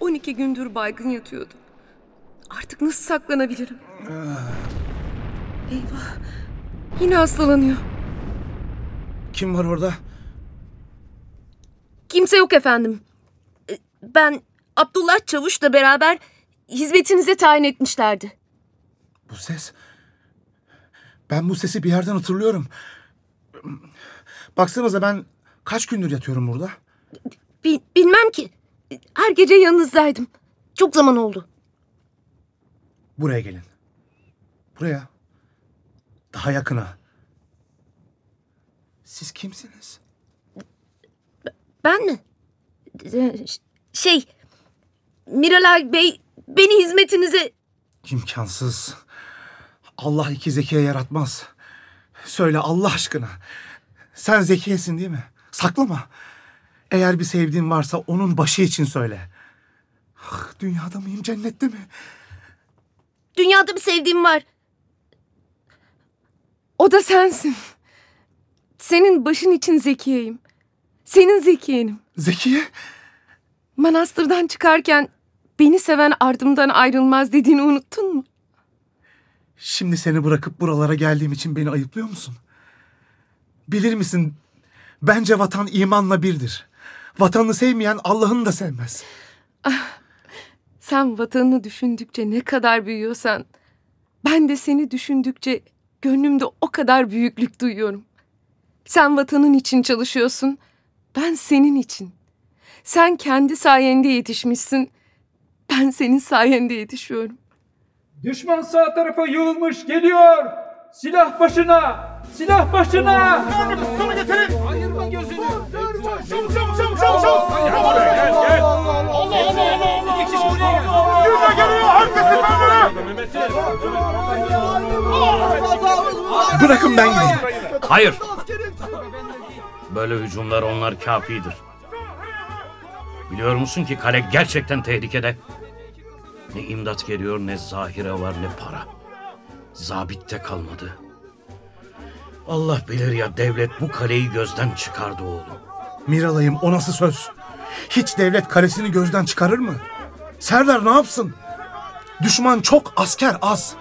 12 gündür baygın yatıyordum. Artık nasıl saklanabilirim? Eyvah. Yine hastalanıyor. Kim var orada? Kimse yok efendim. E, Ben Abdullah Çavuş'la beraber hizmetinize tayin etmişlerdi. Bu ses. Ben bu sesi bir yerden hatırlıyorum. Baksanıza ben kaç gündür yatıyorum burada? Bi- bilmem ki. Her gece yanınızdaydım. Çok zaman oldu. Buraya gelin. Buraya. Daha yakına. Siz kimsiniz? Ben mi? E, ş- Şey, Miralay Bey beni hizmetinize... İmkansız. Allah iki zekiye yaratmaz. Söyle Allah aşkına. Sen zekiyesin değil mi? Saklama. Eğer bir sevdiğin varsa onun başı için söyle. Ah, dünyada mıyım cennette mi? Dünyada bir sevdiğim var. O da sensin. Senin başın için zekiyeyim. Senin zekiyenim. Zekiye? Manastırdan çıkarken beni seven ardımdan ayrılmaz dediğini unuttun mu? Şimdi seni bırakıp buralara geldiğim için beni ayıplıyor musun? Bilir misin? Bence vatan imanla birdir. Vatanını sevmeyen Allah'ını da sevmez. Sen vatanını düşündükçe ne kadar büyüyorsan, ben de seni düşündükçe gönlümde o kadar büyüklük duyuyorum. Sen vatanın için çalışıyorsun, ben senin için. Sen kendi sayende yetişmişsin, ben senin sayende yetişiyorum. Düşman sağ tarafa yığılmış geliyor. Silah başına. Silah başına. Sana getirin. Ayırma gözünü. Çabuk çabuk çabuk çabuk çabuk. Gel gel gel. Allah Allah Allah Allah. İki kişi buraya gel. Yürüme geliyor. Herkesi böyle. Bırakın ben gideyim. Hayır. Böyle hücumlar onlar kafidir. Biliyor musun ki kale gerçekten tehlikede. Ne imdat geliyor ne zahire var ne para. Zabit de kalmadı. Allah bilir ya devlet bu kaleyi gözden çıkardı oğlum. Miralay'ım o nasıl söz? Hiç devlet kalesini gözden çıkarır mı? Serdar ne yapsın? Düşman çok asker az.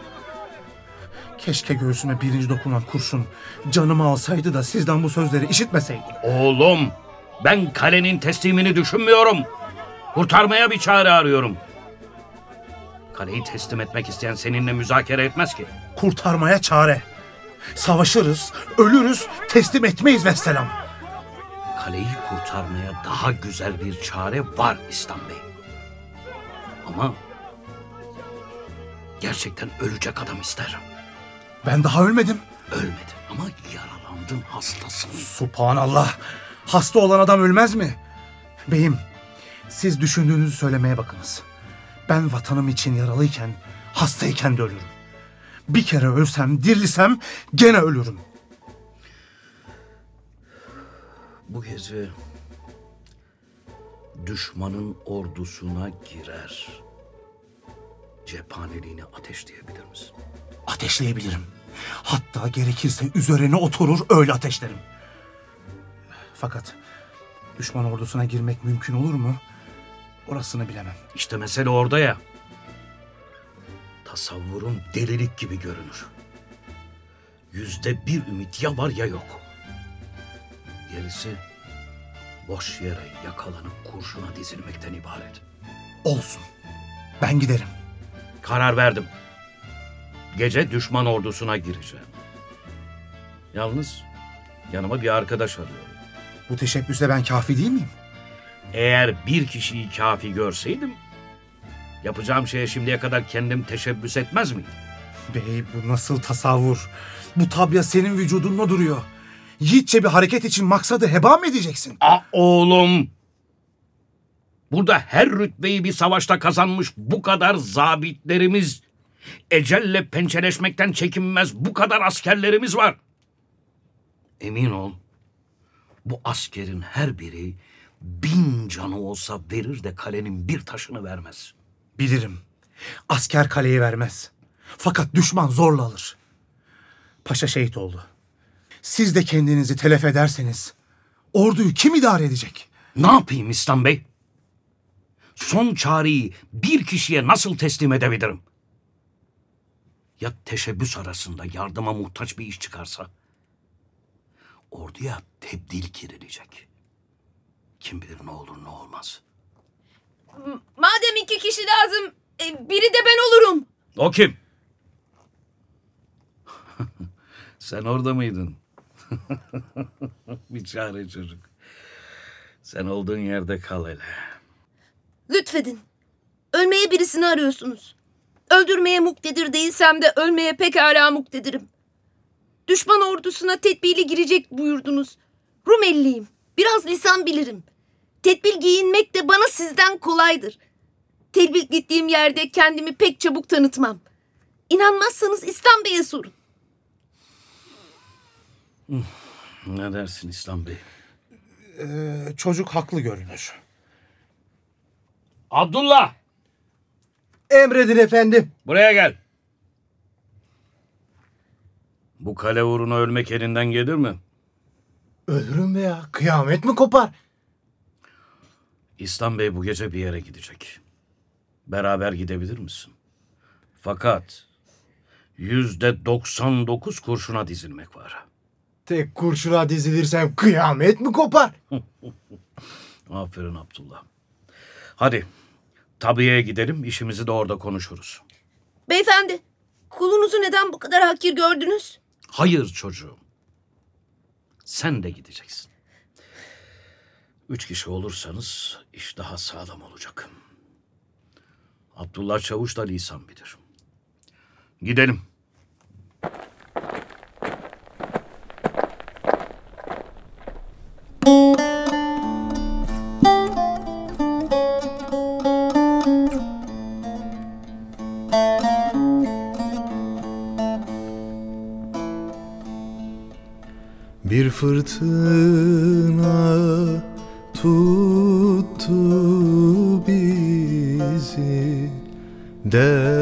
Keşke göğsüme birinci dokunan kurşun canımı alsaydı da sizden bu sözleri işitmeseydim. Oğlum ben kalenin teslimini düşünmüyorum. Kurtarmaya bir çare arıyorum. Kaleyi teslim etmek isteyen seninle müzakere etmez ki. Kurtarmaya çare. Savaşırız, ölürüz, teslim etmeyiz vesselam. Kaleyi kurtarmaya daha güzel bir çare var İslam Bey. Ama gerçekten ölecek adam ister. Ben daha ölmedim. Ölmedin ama yaralandın hastasın. Subhanallah. Hasta olan adam ölmez mi? Beyim, siz düşündüğünüzü söylemeye bakınız. Ben vatanım için yaralıyken, hastayken de ölürüm. Bir kere ölsem, dirilisem gene ölürüm. Bu gezi düşmanın ordusuna girer. Cephaneliğini ateşleyebilir misin? Ateşleyebilirim. Hatta gerekirse üzerine oturur öyle ateşlerim. Fakat düşman ordusuna girmek mümkün olur mu? Orasını bilemem. İşte mesele orada ya. Tasavvurun delilik gibi görünür. Yüzde bir ümit ya var ya yok. Gerisi boş yere yakalanıp kurşuna dizilmekten ibaret. Olsun. Ben giderim. Karar verdim. Gece düşman ordusuna gireceğim. Yalnız yanıma bir arkadaş arıyorum. Bu teşebbüse ben kafi değil miyim? Eğer bir kişiyi kafi görseydim, yapacağım şeye şimdiye kadar kendim teşebbüs etmez miydim? Bey bu nasıl tasavvur? Bu tabya senin vücudunda duruyor. Yiğitçe bir hareket için maksadı heba mı edeceksin? A oğlum! Burada her rütbeyi bir savaşta kazanmış bu kadar zabitlerimiz, ecelle pençeleşmekten çekinmez bu kadar askerlerimiz var. Emin ol, bu askerin her biri bin canı olsa verir de kalenin bir taşını vermez. Bilirim. Asker kaleyi vermez. Fakat düşman zorla alır. Paşa şehit oldu. Siz de kendinizi telef ederseniz orduyu kim idare edecek? Ne yapayım İslam Bey? Son çareyi bir kişiye nasıl teslim edebilirim? Ya teşebbüs arasında yardıma muhtaç bir iş çıkarsa? Orduya tebdil girilecek. Kim bilir ne olur ne olmaz. Madem iki kişi lazım, e, biri de ben olurum. O kim? Sen orada mıydın? bir çare çocuk. Sen olduğun yerde kal hele. Lütfedin. Ölmeye birisini arıyorsunuz. Öldürmeye muktedir değilsem de ölmeye pekala muktedirim. Düşman ordusuna tedbirli girecek buyurdunuz. Rumelliyim. Biraz lisan bilirim. Tedbir giyinmek de bana sizden kolaydır. Tedbir gittiğim yerde kendimi pek çabuk tanıtmam. İnanmazsanız İslam Bey'e sorun. Ne dersin İslam Bey? Ee, çocuk haklı görünür. Abdullah Emredin efendim. buraya gel. Bu kale uğruna ölmek elinden gelir mi? Ölürüm be ya. Kıyamet mi kopar? İslam Bey bu gece bir yere gidecek. Beraber gidebilir misin? Fakat yüzde 99 kurşuna dizilmek var. Tek kurşuna dizilirsem kıyamet mi kopar? Aferin Abdullah. Hadi tabiyeye gidelim işimizi de orada konuşuruz. Beyefendi, kulunuzu neden bu kadar hakir gördünüz? Hayır çocuğum. Sen de gideceksin. Üç kişi olursanız iş daha sağlam olacak. Abdullah Çavuş da lisan bilir. Gidelim. Bir fırtına tuttu bizi. Deryaya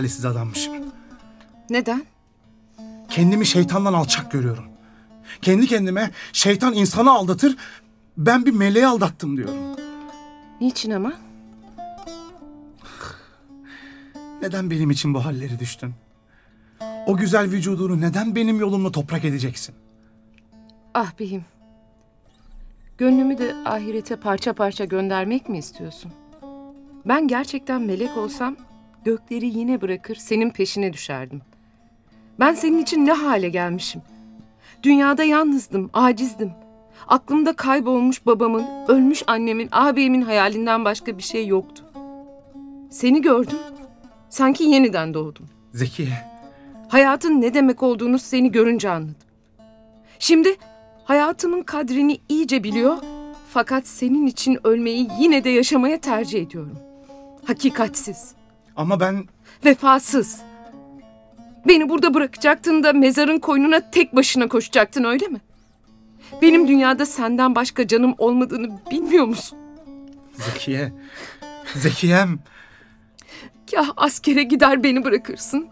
talihsiz adammışım. neden? Kendimi şeytandan alçak görüyorum. Kendi kendime şeytan insanı aldatır, ben bir meleği aldattım diyorum. Niçin ama? Neden benim için bu halleri düştün? O güzel vücudunu neden benim yolumla toprak edeceksin? Ah beyim. Gönlümü de ahirete parça parça göndermek mi istiyorsun? Ben gerçekten melek olsam gökleri yine bırakır senin peşine düşerdim. Ben senin için ne hale gelmişim? Dünyada yalnızdım, acizdim. Aklımda kaybolmuş babamın, ölmüş annemin, ağabeyimin hayalinden başka bir şey yoktu. Seni gördüm. Sanki yeniden doğdum. Zekiye, Hayatın ne demek olduğunu seni görünce anladım. Şimdi hayatımın kadrini iyice biliyor, Fakat senin için ölmeyi yine de yaşamaya tercih ediyorum. Hakikatsiz, Ama ben vefasız. Beni burada bırakacaktın da mezarın koynuna tek başına koşacaktın öyle mi? Benim dünyada senden başka canım olmadığını bilmiyor musun? Zekiye, Zekiyem. Kah askere gider beni bırakırsın.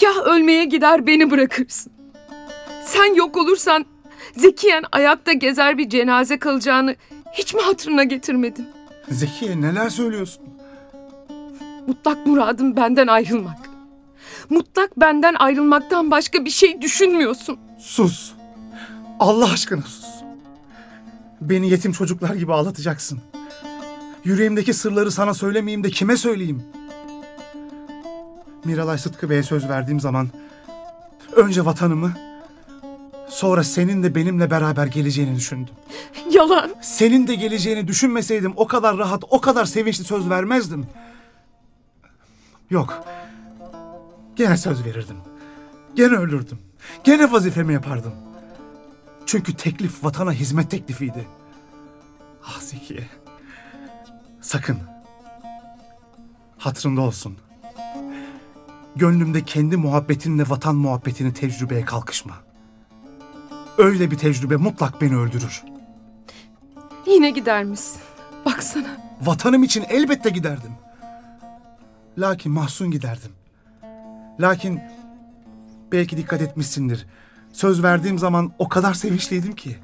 Kah ölmeye gider beni bırakırsın. Sen yok olursan Zekiyen ayakta gezer bir cenaze kalacağını hiç mi hatırına getirmedin? Zekiye neler söylüyorsun? Mutlak muradım benden ayrılmak. Mutlak benden ayrılmaktan başka bir şey düşünmüyorsun. Sus. Allah aşkına sus. Beni yetim çocuklar gibi ağlatacaksın. Yüreğimdeki sırları sana söylemeyeyim de kime söyleyeyim? Miralay Sıtkı Bey'e söz verdiğim zaman önce vatanımı sonra senin de benimle beraber geleceğini düşündüm. Yalan. Senin de geleceğini düşünmeseydim o kadar rahat, o kadar sevinçli söz vermezdim. Yok. Gene söz verirdim. Gene ölürdüm. Gene vazifemi yapardım. Çünkü teklif vatana hizmet teklifiydi. Ah Zekiye. Sakın. Hatırında olsun. Gönlümde kendi muhabbetinle vatan muhabbetini tecrübeye kalkışma. Öyle bir tecrübe mutlak beni öldürür. Yine gider misin? Baksana. Vatanım için elbette giderdim. Lakin mahzun giderdim. Lakin belki dikkat etmişsindir. Söz verdiğim zaman o kadar sevinçliydim ki.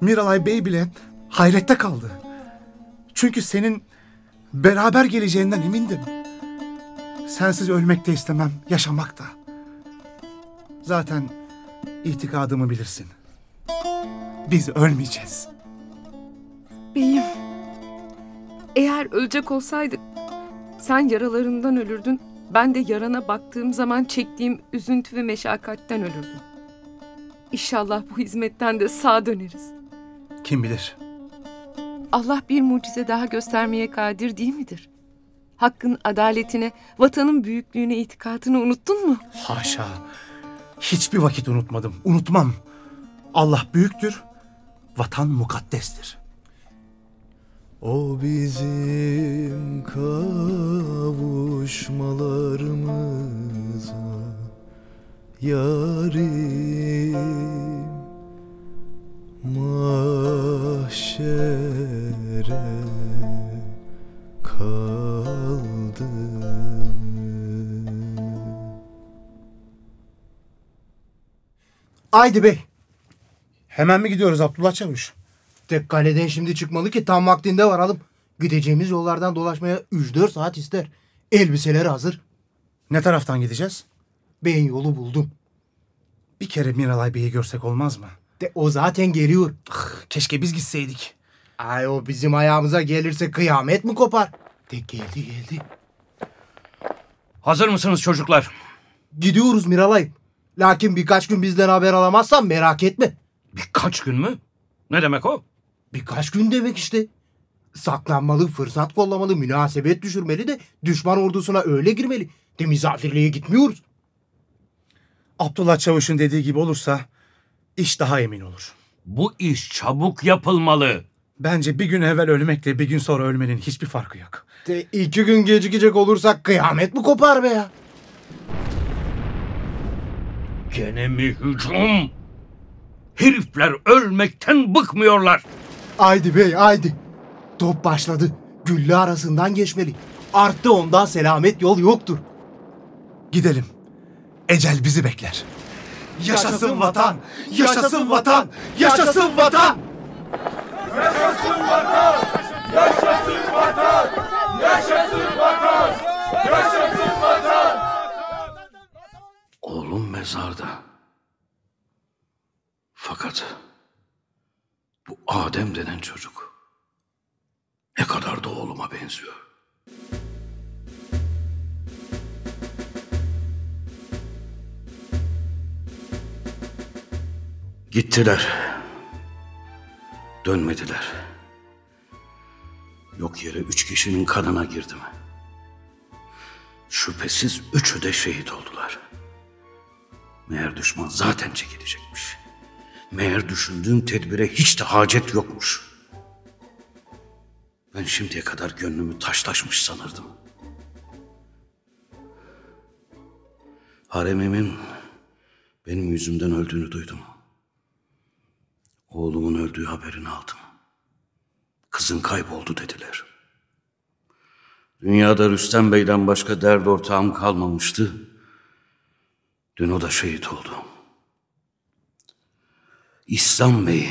Miralay Bey bile hayrette kaldı. Çünkü senin beraber geleceğinden emindim. Sensiz ölmek de istemem, yaşamak da. Zaten itikadımı bilirsin. Biz ölmeyeceğiz. Beyim. Eğer ölecek olsaydık sen yaralarından ölürdün. Ben de yarana baktığım zaman çektiğim üzüntü ve meşakkatten ölürdüm. İnşallah bu hizmetten de sağ döneriz. Kim bilir? Allah bir mucize daha göstermeye kadir değil midir? Hakkın adaletine, vatanın büyüklüğüne itikadını unuttun mu? Haşa. Hiçbir vakit unutmadım. Unutmam. Allah büyüktür. Vatan mukaddestir. O bizim kavuşmalarımıza Yarim mahşere kaldı Haydi bey. Hemen mi gidiyoruz Abdullah Çavuş? Tek kaleden şimdi çıkmalı ki tam vaktinde varalım. Gideceğimiz yollardan dolaşmaya 3-4 saat ister. Elbiseler hazır. Ne taraftan gideceğiz? Ben yolu buldum. Bir kere Miralay Bey'i görsek olmaz mı? De o zaten geliyor. Keşke biz gitseydik. Ay o bizim ayağımıza gelirse kıyamet mi kopar? De geldi geldi. Hazır mısınız çocuklar? Gidiyoruz Miralay. Lakin birkaç gün bizden haber alamazsan merak etme. Birkaç gün mü? Ne demek o? Birkaç gün demek işte. Saklanmalı, fırsat kollamalı, münasebet düşürmeli de düşman ordusuna öyle girmeli. De misafirliğe gitmiyoruz. Abdullah Çavuş'un dediği gibi olursa iş daha emin olur. Bu iş çabuk yapılmalı. Bence bir gün evvel ölmekle bir gün sonra ölmenin hiçbir farkı yok. De iki gün gecikecek olursak kıyamet mi kopar be ya? Gene mi hücum? Herifler ölmekten bıkmıyorlar. Haydi bey haydi. Top başladı. Gülle arasından geçmeli. Arttı ondan selamet yol yoktur. Gidelim. Ecel bizi bekler. Yaşasın vatan! Yaşasın vatan! Yaşasın vatan! Oğlum mezarda. Fakat bu Adem denen çocuk ne kadar da oğluma benziyor. Gittiler. Dönmediler. Yok yere üç kişinin kanına girdim. Şüphesiz üçü de şehit oldular. Meğer düşman zaten çekilecekmiş. Meğer düşündüğüm tedbire hiç de hacet yokmuş. Ben şimdiye kadar gönlümü taşlaşmış sanırdım. Haremimin benim yüzümden öldüğünü duydum. Oğlumun öldüğü haberini aldım. Kızın kayboldu dediler. Dünyada Rüstem Bey'den başka dert ortağım kalmamıştı. Dün o da şehit oldu. İslam Bey,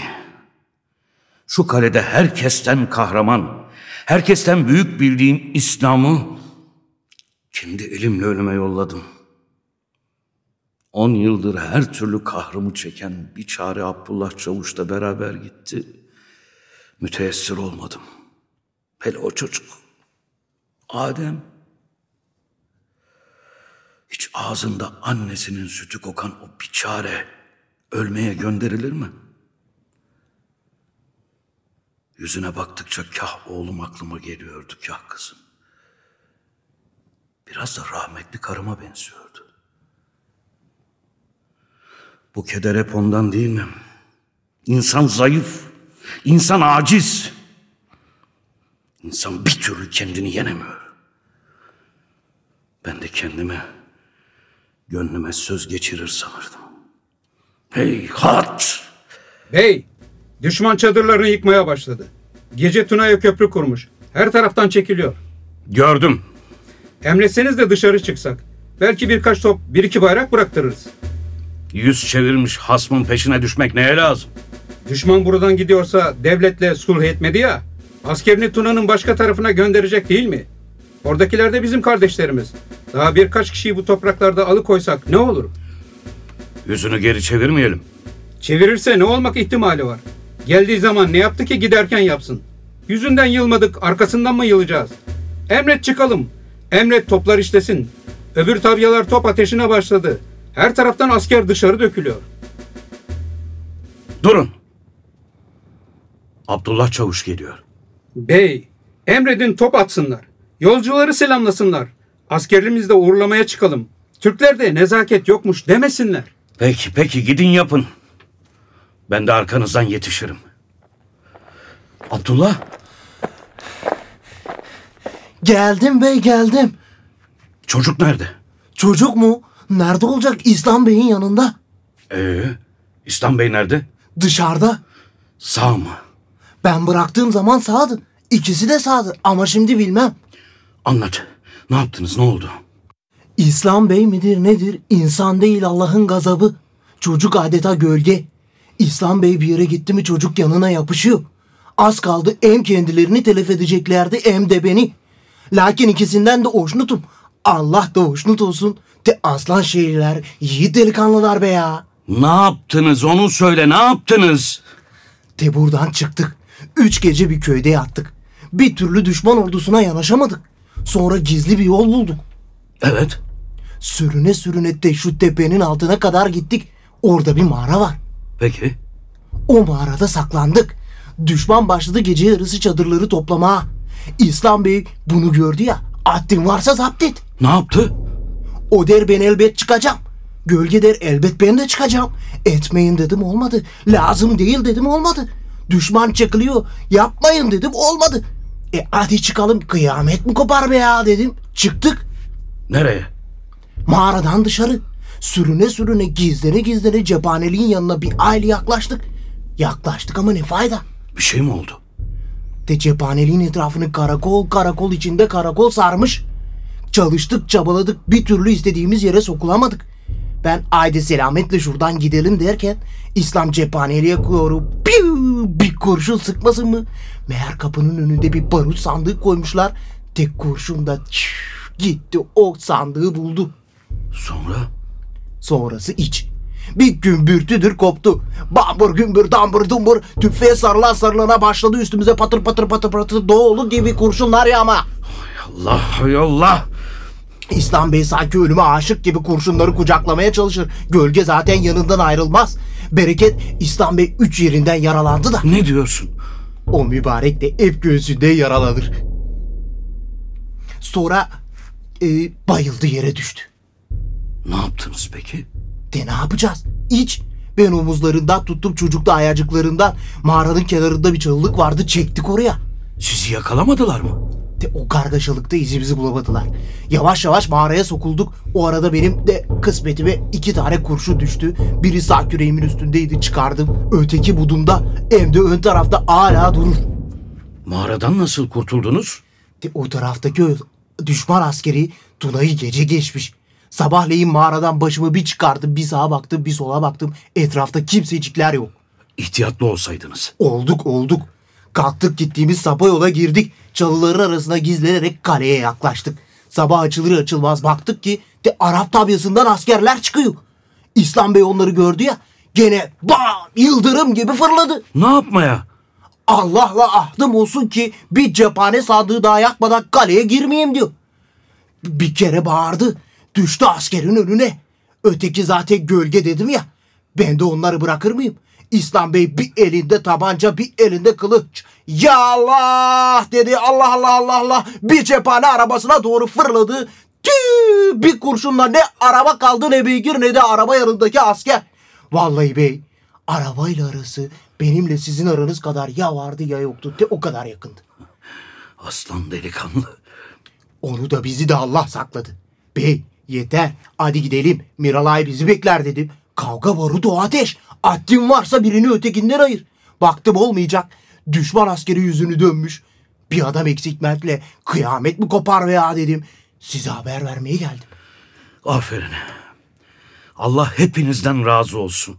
şu kalede herkesten kahraman, herkesten büyük bildiğim İslam'ı kendi elimle ölüme yolladım. On yıldır her türlü kahrımı çeken bir çare Abdullah Çavuş'la beraber gitti. Müteessir olmadım. Hele o çocuk. Adem. Hiç ağzında annesinin sütü kokan o biçare ölmeye gönderilir mi? Yüzüne baktıkça kah oğlum aklıma geliyordu, kah kızım. Biraz da rahmetli karıma benziyordu. Bu keder hep ondan değil mi? İnsan zayıf, insan aciz. İnsan bir türlü kendini yenemiyor. Ben de kendime, gönlüme söz geçirir sanırdım. Hey hat! Bey, düşman çadırlarını yıkmaya başladı. Gece Tuna'ya köprü kurmuş. Her taraftan çekiliyor. Gördüm. Emretseniz de dışarı çıksak. Belki birkaç top, bir iki bayrak bıraktırırız. Yüz çevirmiş hasmın peşine düşmek neye lazım? Düşman buradan gidiyorsa devletle sulh etmedi ya. Askerini Tuna'nın başka tarafına gönderecek değil mi? Oradakiler de bizim kardeşlerimiz. Daha birkaç kişiyi bu topraklarda alıkoysak ne olur? Yüzünü geri çevirmeyelim. Çevirirse ne olmak ihtimali var? Geldiği zaman ne yaptı ki giderken yapsın? Yüzünden yılmadık, arkasından mı yılacağız? Emret çıkalım. Emret toplar işlesin. Öbür tabyalar top ateşine başladı. Her taraftan asker dışarı dökülüyor. Durun. Abdullah Çavuş geliyor. Bey, emredin top atsınlar. Yolcuları selamlasınlar. Askerimizi de uğurlamaya çıkalım. Türklerde nezaket yokmuş demesinler. Peki peki gidin yapın. Ben de arkanızdan yetişirim. Abdullah Geldim bey geldim. çocuk nerede? Çocuk mu? Nerede olacak? İslam Bey'in yanında. Ee, İslam Bey nerede? Dışarıda. Sağ mı? Ben bıraktığım zaman sağdı. İkisi de sağdı ama şimdi bilmem. Anlat. Ne yaptınız? Ne oldu? İslam Bey midir nedir? İnsan değil Allah'ın gazabı. Çocuk adeta gölge. İslam Bey bir yere gitti mi çocuk yanına yapışıyor. Az kaldı hem kendilerini telef edeceklerdi hem de beni. Lakin ikisinden de hoşnutum. Allah da hoşnut olsun. De aslan şehirler, yiğit delikanlılar be ya. Ne yaptınız? Onu söyle. Ne yaptınız? De buradan çıktık. Üç gece bir köyde yattık. Bir türlü düşman ordusuna yanaşamadık. Sonra gizli bir yol bulduk. Evet. Sürüne sürüne de şu tepenin altına kadar gittik. Orada bir mağara var. Peki. O mağarada saklandık. Düşman başladı gece yarısı çadırları toplamaya. İslam Bey bunu gördü ya. Haddin varsa zapt et. Ne yaptı? O der ben elbet çıkacağım. Gölge der elbet ben de çıkacağım. Etmeyin dedim olmadı. Lazım değil dedim olmadı. Düşman çakılıyor. Yapmayın dedim olmadı. E hadi çıkalım kıyamet mi kopar be ya dedim. Çıktık. Nereye? Mağaradan dışarı. Sürüne sürüne gizlene gizlene cephaneliğin yanına bir aile yaklaştık. Yaklaştık ama ne fayda. Bir şey mi oldu? De cephaneliğin etrafını karakol karakol içinde karakol sarmış. Çalıştık çabaladık bir türlü istediğimiz yere sokulamadık. Ben ayde selametle şuradan gidelim derken İslam cephaneliğe doğru piu, bir kurşun sıkmasın mı? Meğer kapının önünde bir barut sandığı koymuşlar. Tek kurşun da çiş, gitti o sandığı buldu. Sonra? Sonrası iç. Bir gümbürtüdür koptu. Bambur gümbür dambur dumbur tüfeğe sarılan sarılana başladı üstümüze patır patır patır patır doğulu gibi kurşunlar ya ama. Allah hay Allah. İslam Bey sanki ölüme aşık gibi kurşunları kucaklamaya çalışır. Gölge zaten yanından ayrılmaz. Bereket İslam Bey üç yerinden yaralandı da. Ne diyorsun? O mübarek de hep göğsünde yaralanır. Sonra e, bayıldı yere düştü. Ne yaptınız peki? De ne yapacağız? İç. Ben omuzlarından tuttum çocuk da ayacıklarından. Mağaranın kenarında bir çalılık vardı çektik oraya. Sizi yakalamadılar mı? De o kargaşalıkta izimizi bulamadılar. Yavaş yavaş mağaraya sokulduk. O arada benim de kısmetime iki tane kurşun düştü. Biri sağ küreğimin üstündeydi çıkardım. Öteki budumda hem de ön tarafta hala durur. Mağaradan nasıl kurtuldunuz? De o taraftaki düşman askeri Tuna'yı gece geçmiş. Sabahleyin mağaradan başımı bir çıkardım. Bir sağa baktım bir sola baktım. Etrafta kimsecikler yok. İhtiyatlı olsaydınız. Olduk olduk. Kalktık gittiğimiz sapa yola girdik. Çalıların arasına gizlenerek kaleye yaklaştık. Sabah açılır açılmaz baktık ki de Arap tabyasından askerler çıkıyor. İslam Bey onları gördü ya gene bam yıldırım gibi fırladı. Ne yapmaya? Allah'la ahdım olsun ki bir cephane sandığı daha yakmadan kaleye girmeyeyim diyor. Bir kere bağırdı. Düştü askerin önüne. Öteki zaten gölge dedim ya. Ben de onları bırakır mıyım? İslam Bey bir elinde tabanca bir elinde kılıç. Ya Allah dedi Allah Allah Allah Allah. Bir cephane arabasına doğru fırladı. Tüh, bir kurşunla ne araba kaldı ne beygir ne de araba yanındaki asker. Vallahi bey arabayla arası benimle sizin aranız kadar ya vardı ya yoktu. De o kadar yakındı. Aslan delikanlı. Onu da bizi de Allah sakladı. Bey yeter hadi gidelim Miralay bizi bekler dedim. Kavga barudu ateş. Haddin varsa birini ötekinden ayır. Baktım olmayacak. Düşman askeri yüzünü dönmüş. Bir adam eksiltmekle kıyamet mi kopar veya dedim. Size haber vermeye geldim. Aferin. Allah hepinizden razı olsun.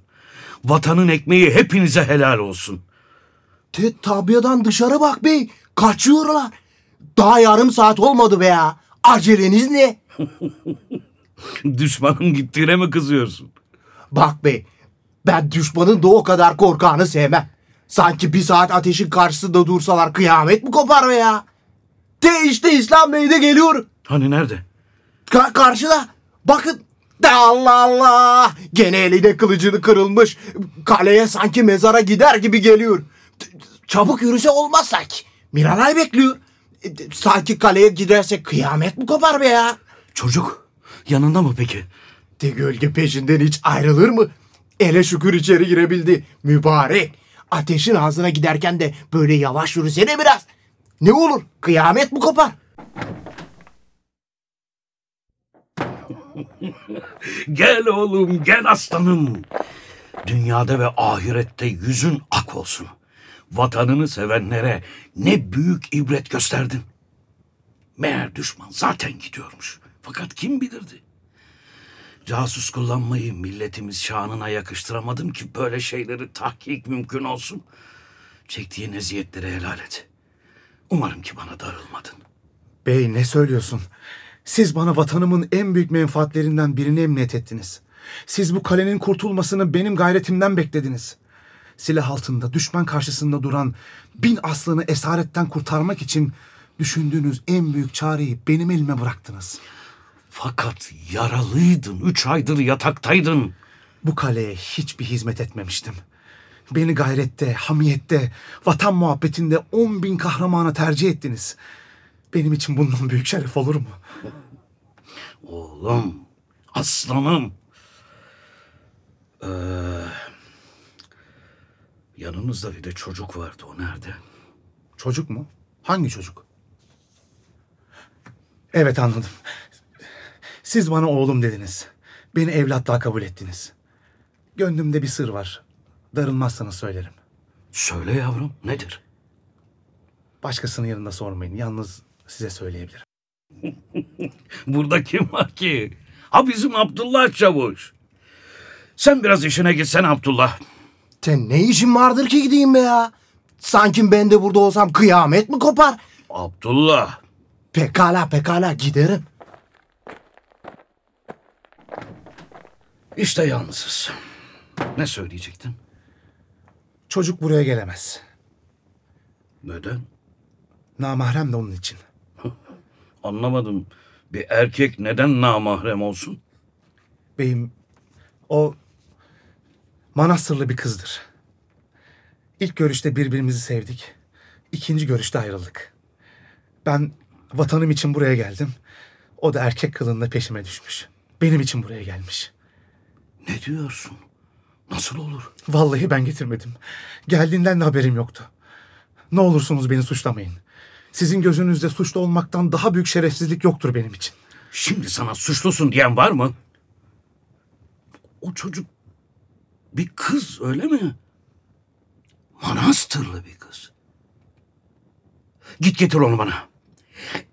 Vatanın ekmeği hepinize helal olsun. Te tabiadan dışarı bak bey. Kaçıyorlar. Daha yarım saat olmadı be ya. Aceleniz ne? Düşmanın gittiğine mi kızıyorsun? Bak bey. Ben düşmanın da o kadar korkağını sevmem. Sanki bir saat ateşin karşısında dursalar kıyamet mi kopar be ya? De işte İslam Bey de geliyor. Hani nerede? Ka- karşıda. Bakın. De Allah Allah. Gene eline kılıcını kırılmış. Kaleye sanki mezara gider gibi geliyor. Çabuk yürüse olmaz sanki. Miralay bekliyor. E, Sanki kaleye giderse kıyamet mi kopar be ya? Çocuk yanında mı peki? De gölge peşinden hiç ayrılır mı? Ele şükür içeri girebildi. Mübarek. Ateşin ağzına giderken de böyle yavaş yürüsene biraz. Ne olur kıyamet mi kopar? Gel oğlum gel aslanım. Dünyada ve ahirette yüzün ak olsun. Vatanını sevenlere ne büyük ibret gösterdin. Meğer düşman zaten gidiyormuş. Fakat kim bilirdi? Casus kullanmayı milletimiz şanına yakıştıramadım ki böyle şeyleri tahkik mümkün olsun. Çektiğin eziyetleri helal et. Umarım ki bana darılmadın. Bey ne söylüyorsun? Siz bana vatanımın en büyük menfaatlerinden birini emniyet ettiniz. Siz bu kalenin kurtulmasını benim gayretimden beklediniz. Silah altında düşman karşısında duran bin aslanı esaretten kurtarmak için düşündüğünüz en büyük çareyi benim elime bıraktınız. Fakat yaralıydın, üç aydır yataktaydın. Bu kaleye hiçbir hizmet etmemiştim. Beni gayrette, hamiyette, vatan muhabbetinde on bin kahramana tercih ettiniz. Benim için bundan büyük şeref olur mu? Oğlum, aslanım. Ee, yanınızda bir de çocuk vardı, o nerede? Çocuk mu? Hangi çocuk? Evet anladım. Siz bana oğlum dediniz. Beni evlatlığa kabul ettiniz. Gönlümde bir sır var. Darılmazsanız söylerim. Söyle yavrum, nedir? Başkasının yanında sormayın. Yalnız size söyleyebilirim. Burada kim var ki? Ha bizim Abdullah Çavuş. Sen biraz işine gitsen Abdullah. Sen ne işin vardır ki gideyim be ya? Sanki ben de burada olsam kıyamet mi kopar? Abdullah. Pekala pekala giderim. İşte yalnızız. Ne söyleyecektin? Çocuk buraya gelemez. Neden? Namahrem de onun için. Anlamadım. Bir erkek neden namahrem olsun? Beyim o manastırlı bir kızdır. İlk görüşte birbirimizi sevdik. İkinci görüşte ayrıldık. Ben vatanım için buraya geldim. O da erkek kılığında peşime düşmüş. Benim için buraya gelmiş. Ne diyorsun? Nasıl olur? Vallahi ben getirmedim. Geldiğinden de haberim yoktu. Ne olursunuz beni suçlamayın. Sizin gözünüzde suçlu olmaktan daha büyük şerefsizlik yoktur benim için. Şimdi sana suçlusun diyen var mı? O çocuk bir kız öyle mi? Manastırlı bir kız. Git getir onu bana.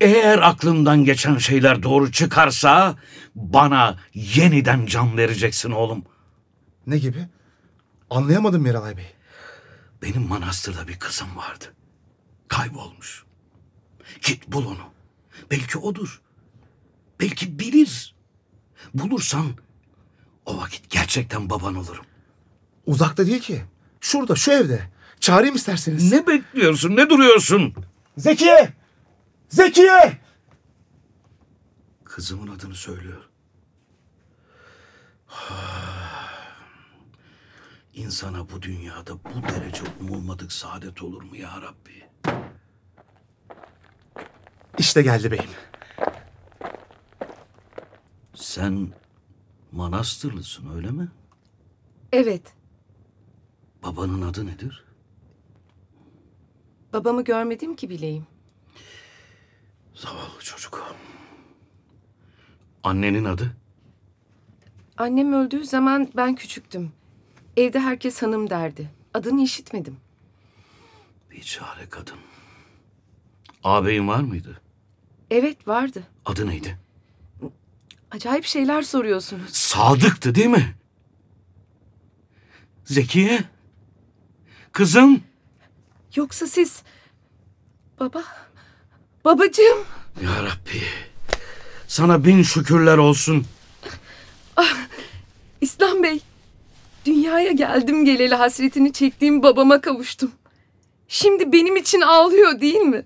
Eğer aklımdan geçen şeyler doğru çıkarsa bana yeniden can vereceksin oğlum. Ne gibi? Anlayamadım Miralay Bey. Benim manastırda bir kızım vardı. Kaybolmuş. Git bul onu. Belki odur. Belki bilir. Bulursan o vakit gerçekten baban olurum. Uzakta değil ki. Şurada şu evde. Çağırayım isterseniz. Ne bekliyorsun? Ne duruyorsun? Zekiye! Zekiye! Kızımın adını söylüyor. İnsana bu dünyada bu derece umulmadık saadet olur mu ya Rabbi? İşte geldi beyim. Sen manastırlısın öyle mi? Evet, Babanın adı nedir? babamı görmedim ki bileyim. Zavallı çocuk. Annenin adı? Annem öldüğü zaman ben küçüktüm. Evde herkes hanım derdi. Adını işitmedim. Biçare kadın. Ağabeyin var mıydı? Evet vardı. Adı neydi? Acayip şeyler soruyorsunuz. Sadık'tı değil mi? Zekiye? Kızım? Yoksa siz... Baba... Babacığım... Ya Rabbi. Sana bin şükürler olsun. İslam Bey, dünyaya geldim geleli hasretini çektiğim babama kavuştum. Şimdi benim için ağlıyor değil mi?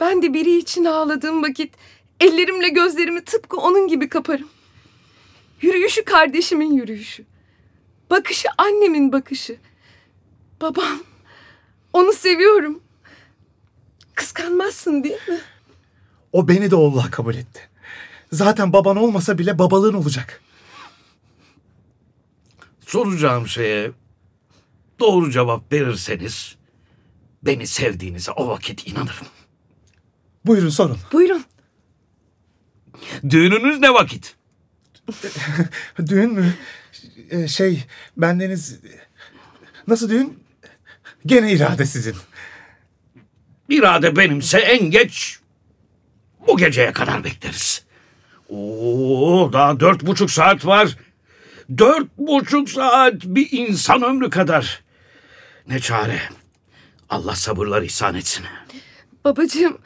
Ben de biri için ağladığım vakit ellerimle gözlerimi tıpkı onun gibi kaparım. Yürüyüşü kardeşimin yürüyüşü. Bakışı annemin bakışı. Babam, onu seviyorum. Kıskanmazsın değil mi? O beni de oğulluğa kabul etti. Zaten baban olmasa bile babalığın olacak. Soracağım şeye doğru cevap verirseniz beni sevdiğinize o vakit inanırım. Buyurun sorun. Buyurun. Düğününüz ne vakit? Düğün mü? Ee, şey, bendeniz... Nasıl düğün? Gene irade sizin. İrade benimse en geç bu geceye kadar bekleriz. Oo, daha dört buçuk saat var. Dört buçuk saat bir insan ömrü kadar. Ne çare. Allah sabırlar ihsan etsin. Babacığım,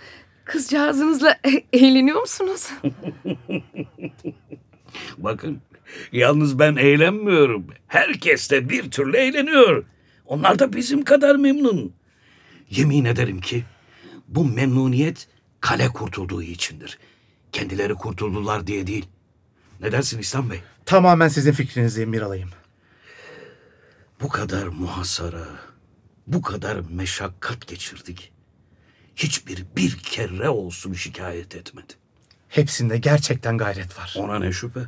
kızcağızınızla e- eğleniyor musunuz? Bakın yalnız ben eğlenmiyorum. Herkes de bir türlü eğleniyor. Onlar da bizim kadar memnun. Yemin ederim ki bu memnuniyet kale kurtulduğu içindir. Kendileri kurtuldular diye değil. Ne dersin İslam Bey? Tamamen sizin fikrinizdeyim Miralay'ım. Bu kadar muhasara, bu kadar meşakkat geçirdik. Hiçbir bir kere olsun şikayet etmedi. Hepsinde gerçekten gayret var. Ona ne şüphe?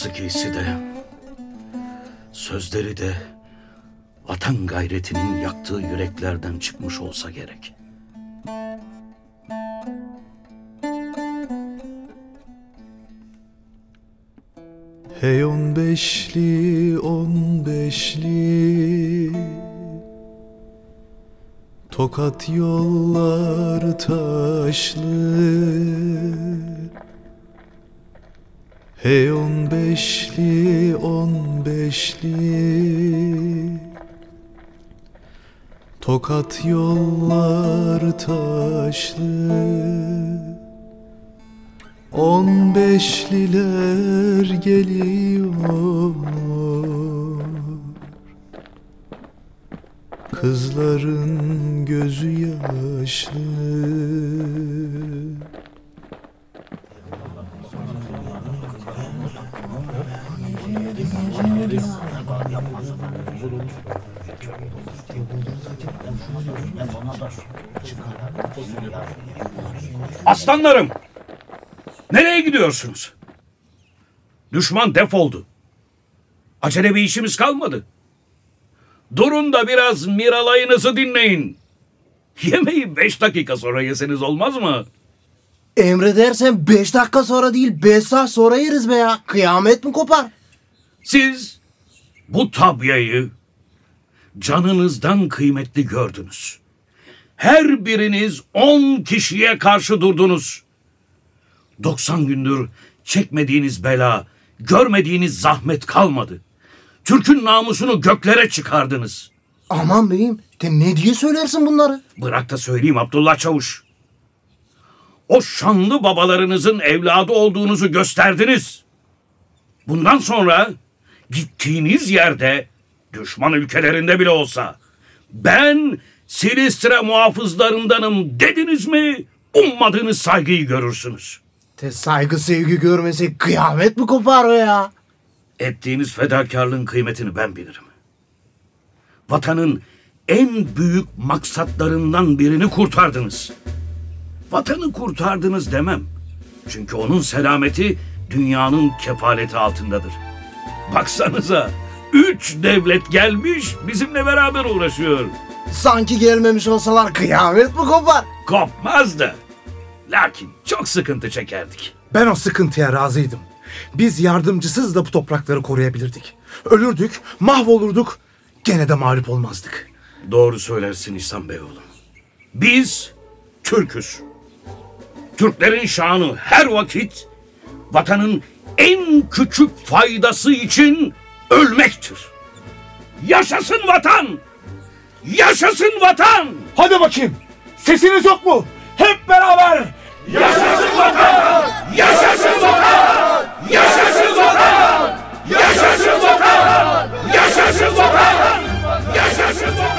Musikisi de, sözleri de vatan gayretinin yaktığı yüreklerden çıkmış olsa gerek. Hey on beşli on beşli Tokat yollar taşlı Hey on beşli on beşli. Tokat yollar taşlı. On beşliler geliyor. Kızların gözü yaşlı Aslanlarım! Nereye gidiyorsunuz? Düşman defoldu. Acele bir işimiz kalmadı. Durun da biraz miralayınızı dinleyin. Yemeği beş dakika sonra yeseniz olmaz mı? Emredersen 5 dakika sonra değil 5 saat sonra yeriz be ya. Kıyamet mi kopar? Siz bu tabyayı canınızdan kıymetli gördünüz. Her biriniz on kişiye karşı durdunuz. 90 gündür çekmediğiniz bela, görmediğiniz zahmet kalmadı. Türk'ün namusunu göklere çıkardınız. Aman beyim de ne diye söylersin bunları? Bırak da söyleyeyim Abdullah Çavuş. O şanlı babalarınızın evladı olduğunuzu gösterdiniz. Bundan sonra gittiğiniz yerde düşman ülkelerinde bile olsa ben Silistre muhafızlarındanım dediniz mi ummadığınız saygıyı görürsünüz. Te saygı sevgi görmesek kıyamet mi kopar ya? Ettiğiniz fedakarlığın kıymetini ben bilirim. Vatanın en büyük maksatlarından birini kurtardınız. Vatanı kurtardınız demem. Çünkü onun selameti dünyanın kefaleti altındadır. Baksanıza üç devlet gelmiş bizimle beraber uğraşıyor. Sanki gelmemiş olsalar kıyamet mi kopar? Kopmazdı. Lakin çok sıkıntı çekerdik. Ben o sıkıntıya razıydım. Biz yardımcısız da bu toprakları koruyabilirdik. Ölürdük, mahvolurduk, gene de mağlup olmazdık. Doğru söylersin İhsan Bey oğlum. Biz Türk'üz. Türklerin şanı her vakit vatanın en küçük faydası için ölmektir. Yaşasın vatan! Yaşasın vatan! Hadi bakayım. Sesiniz yok mu? Hep beraber yaşasın vatan! Yaşasın vatan! Yaşasın vatan! Yaşasın vatan! Yaşasın vatan! Yaşasın vatan!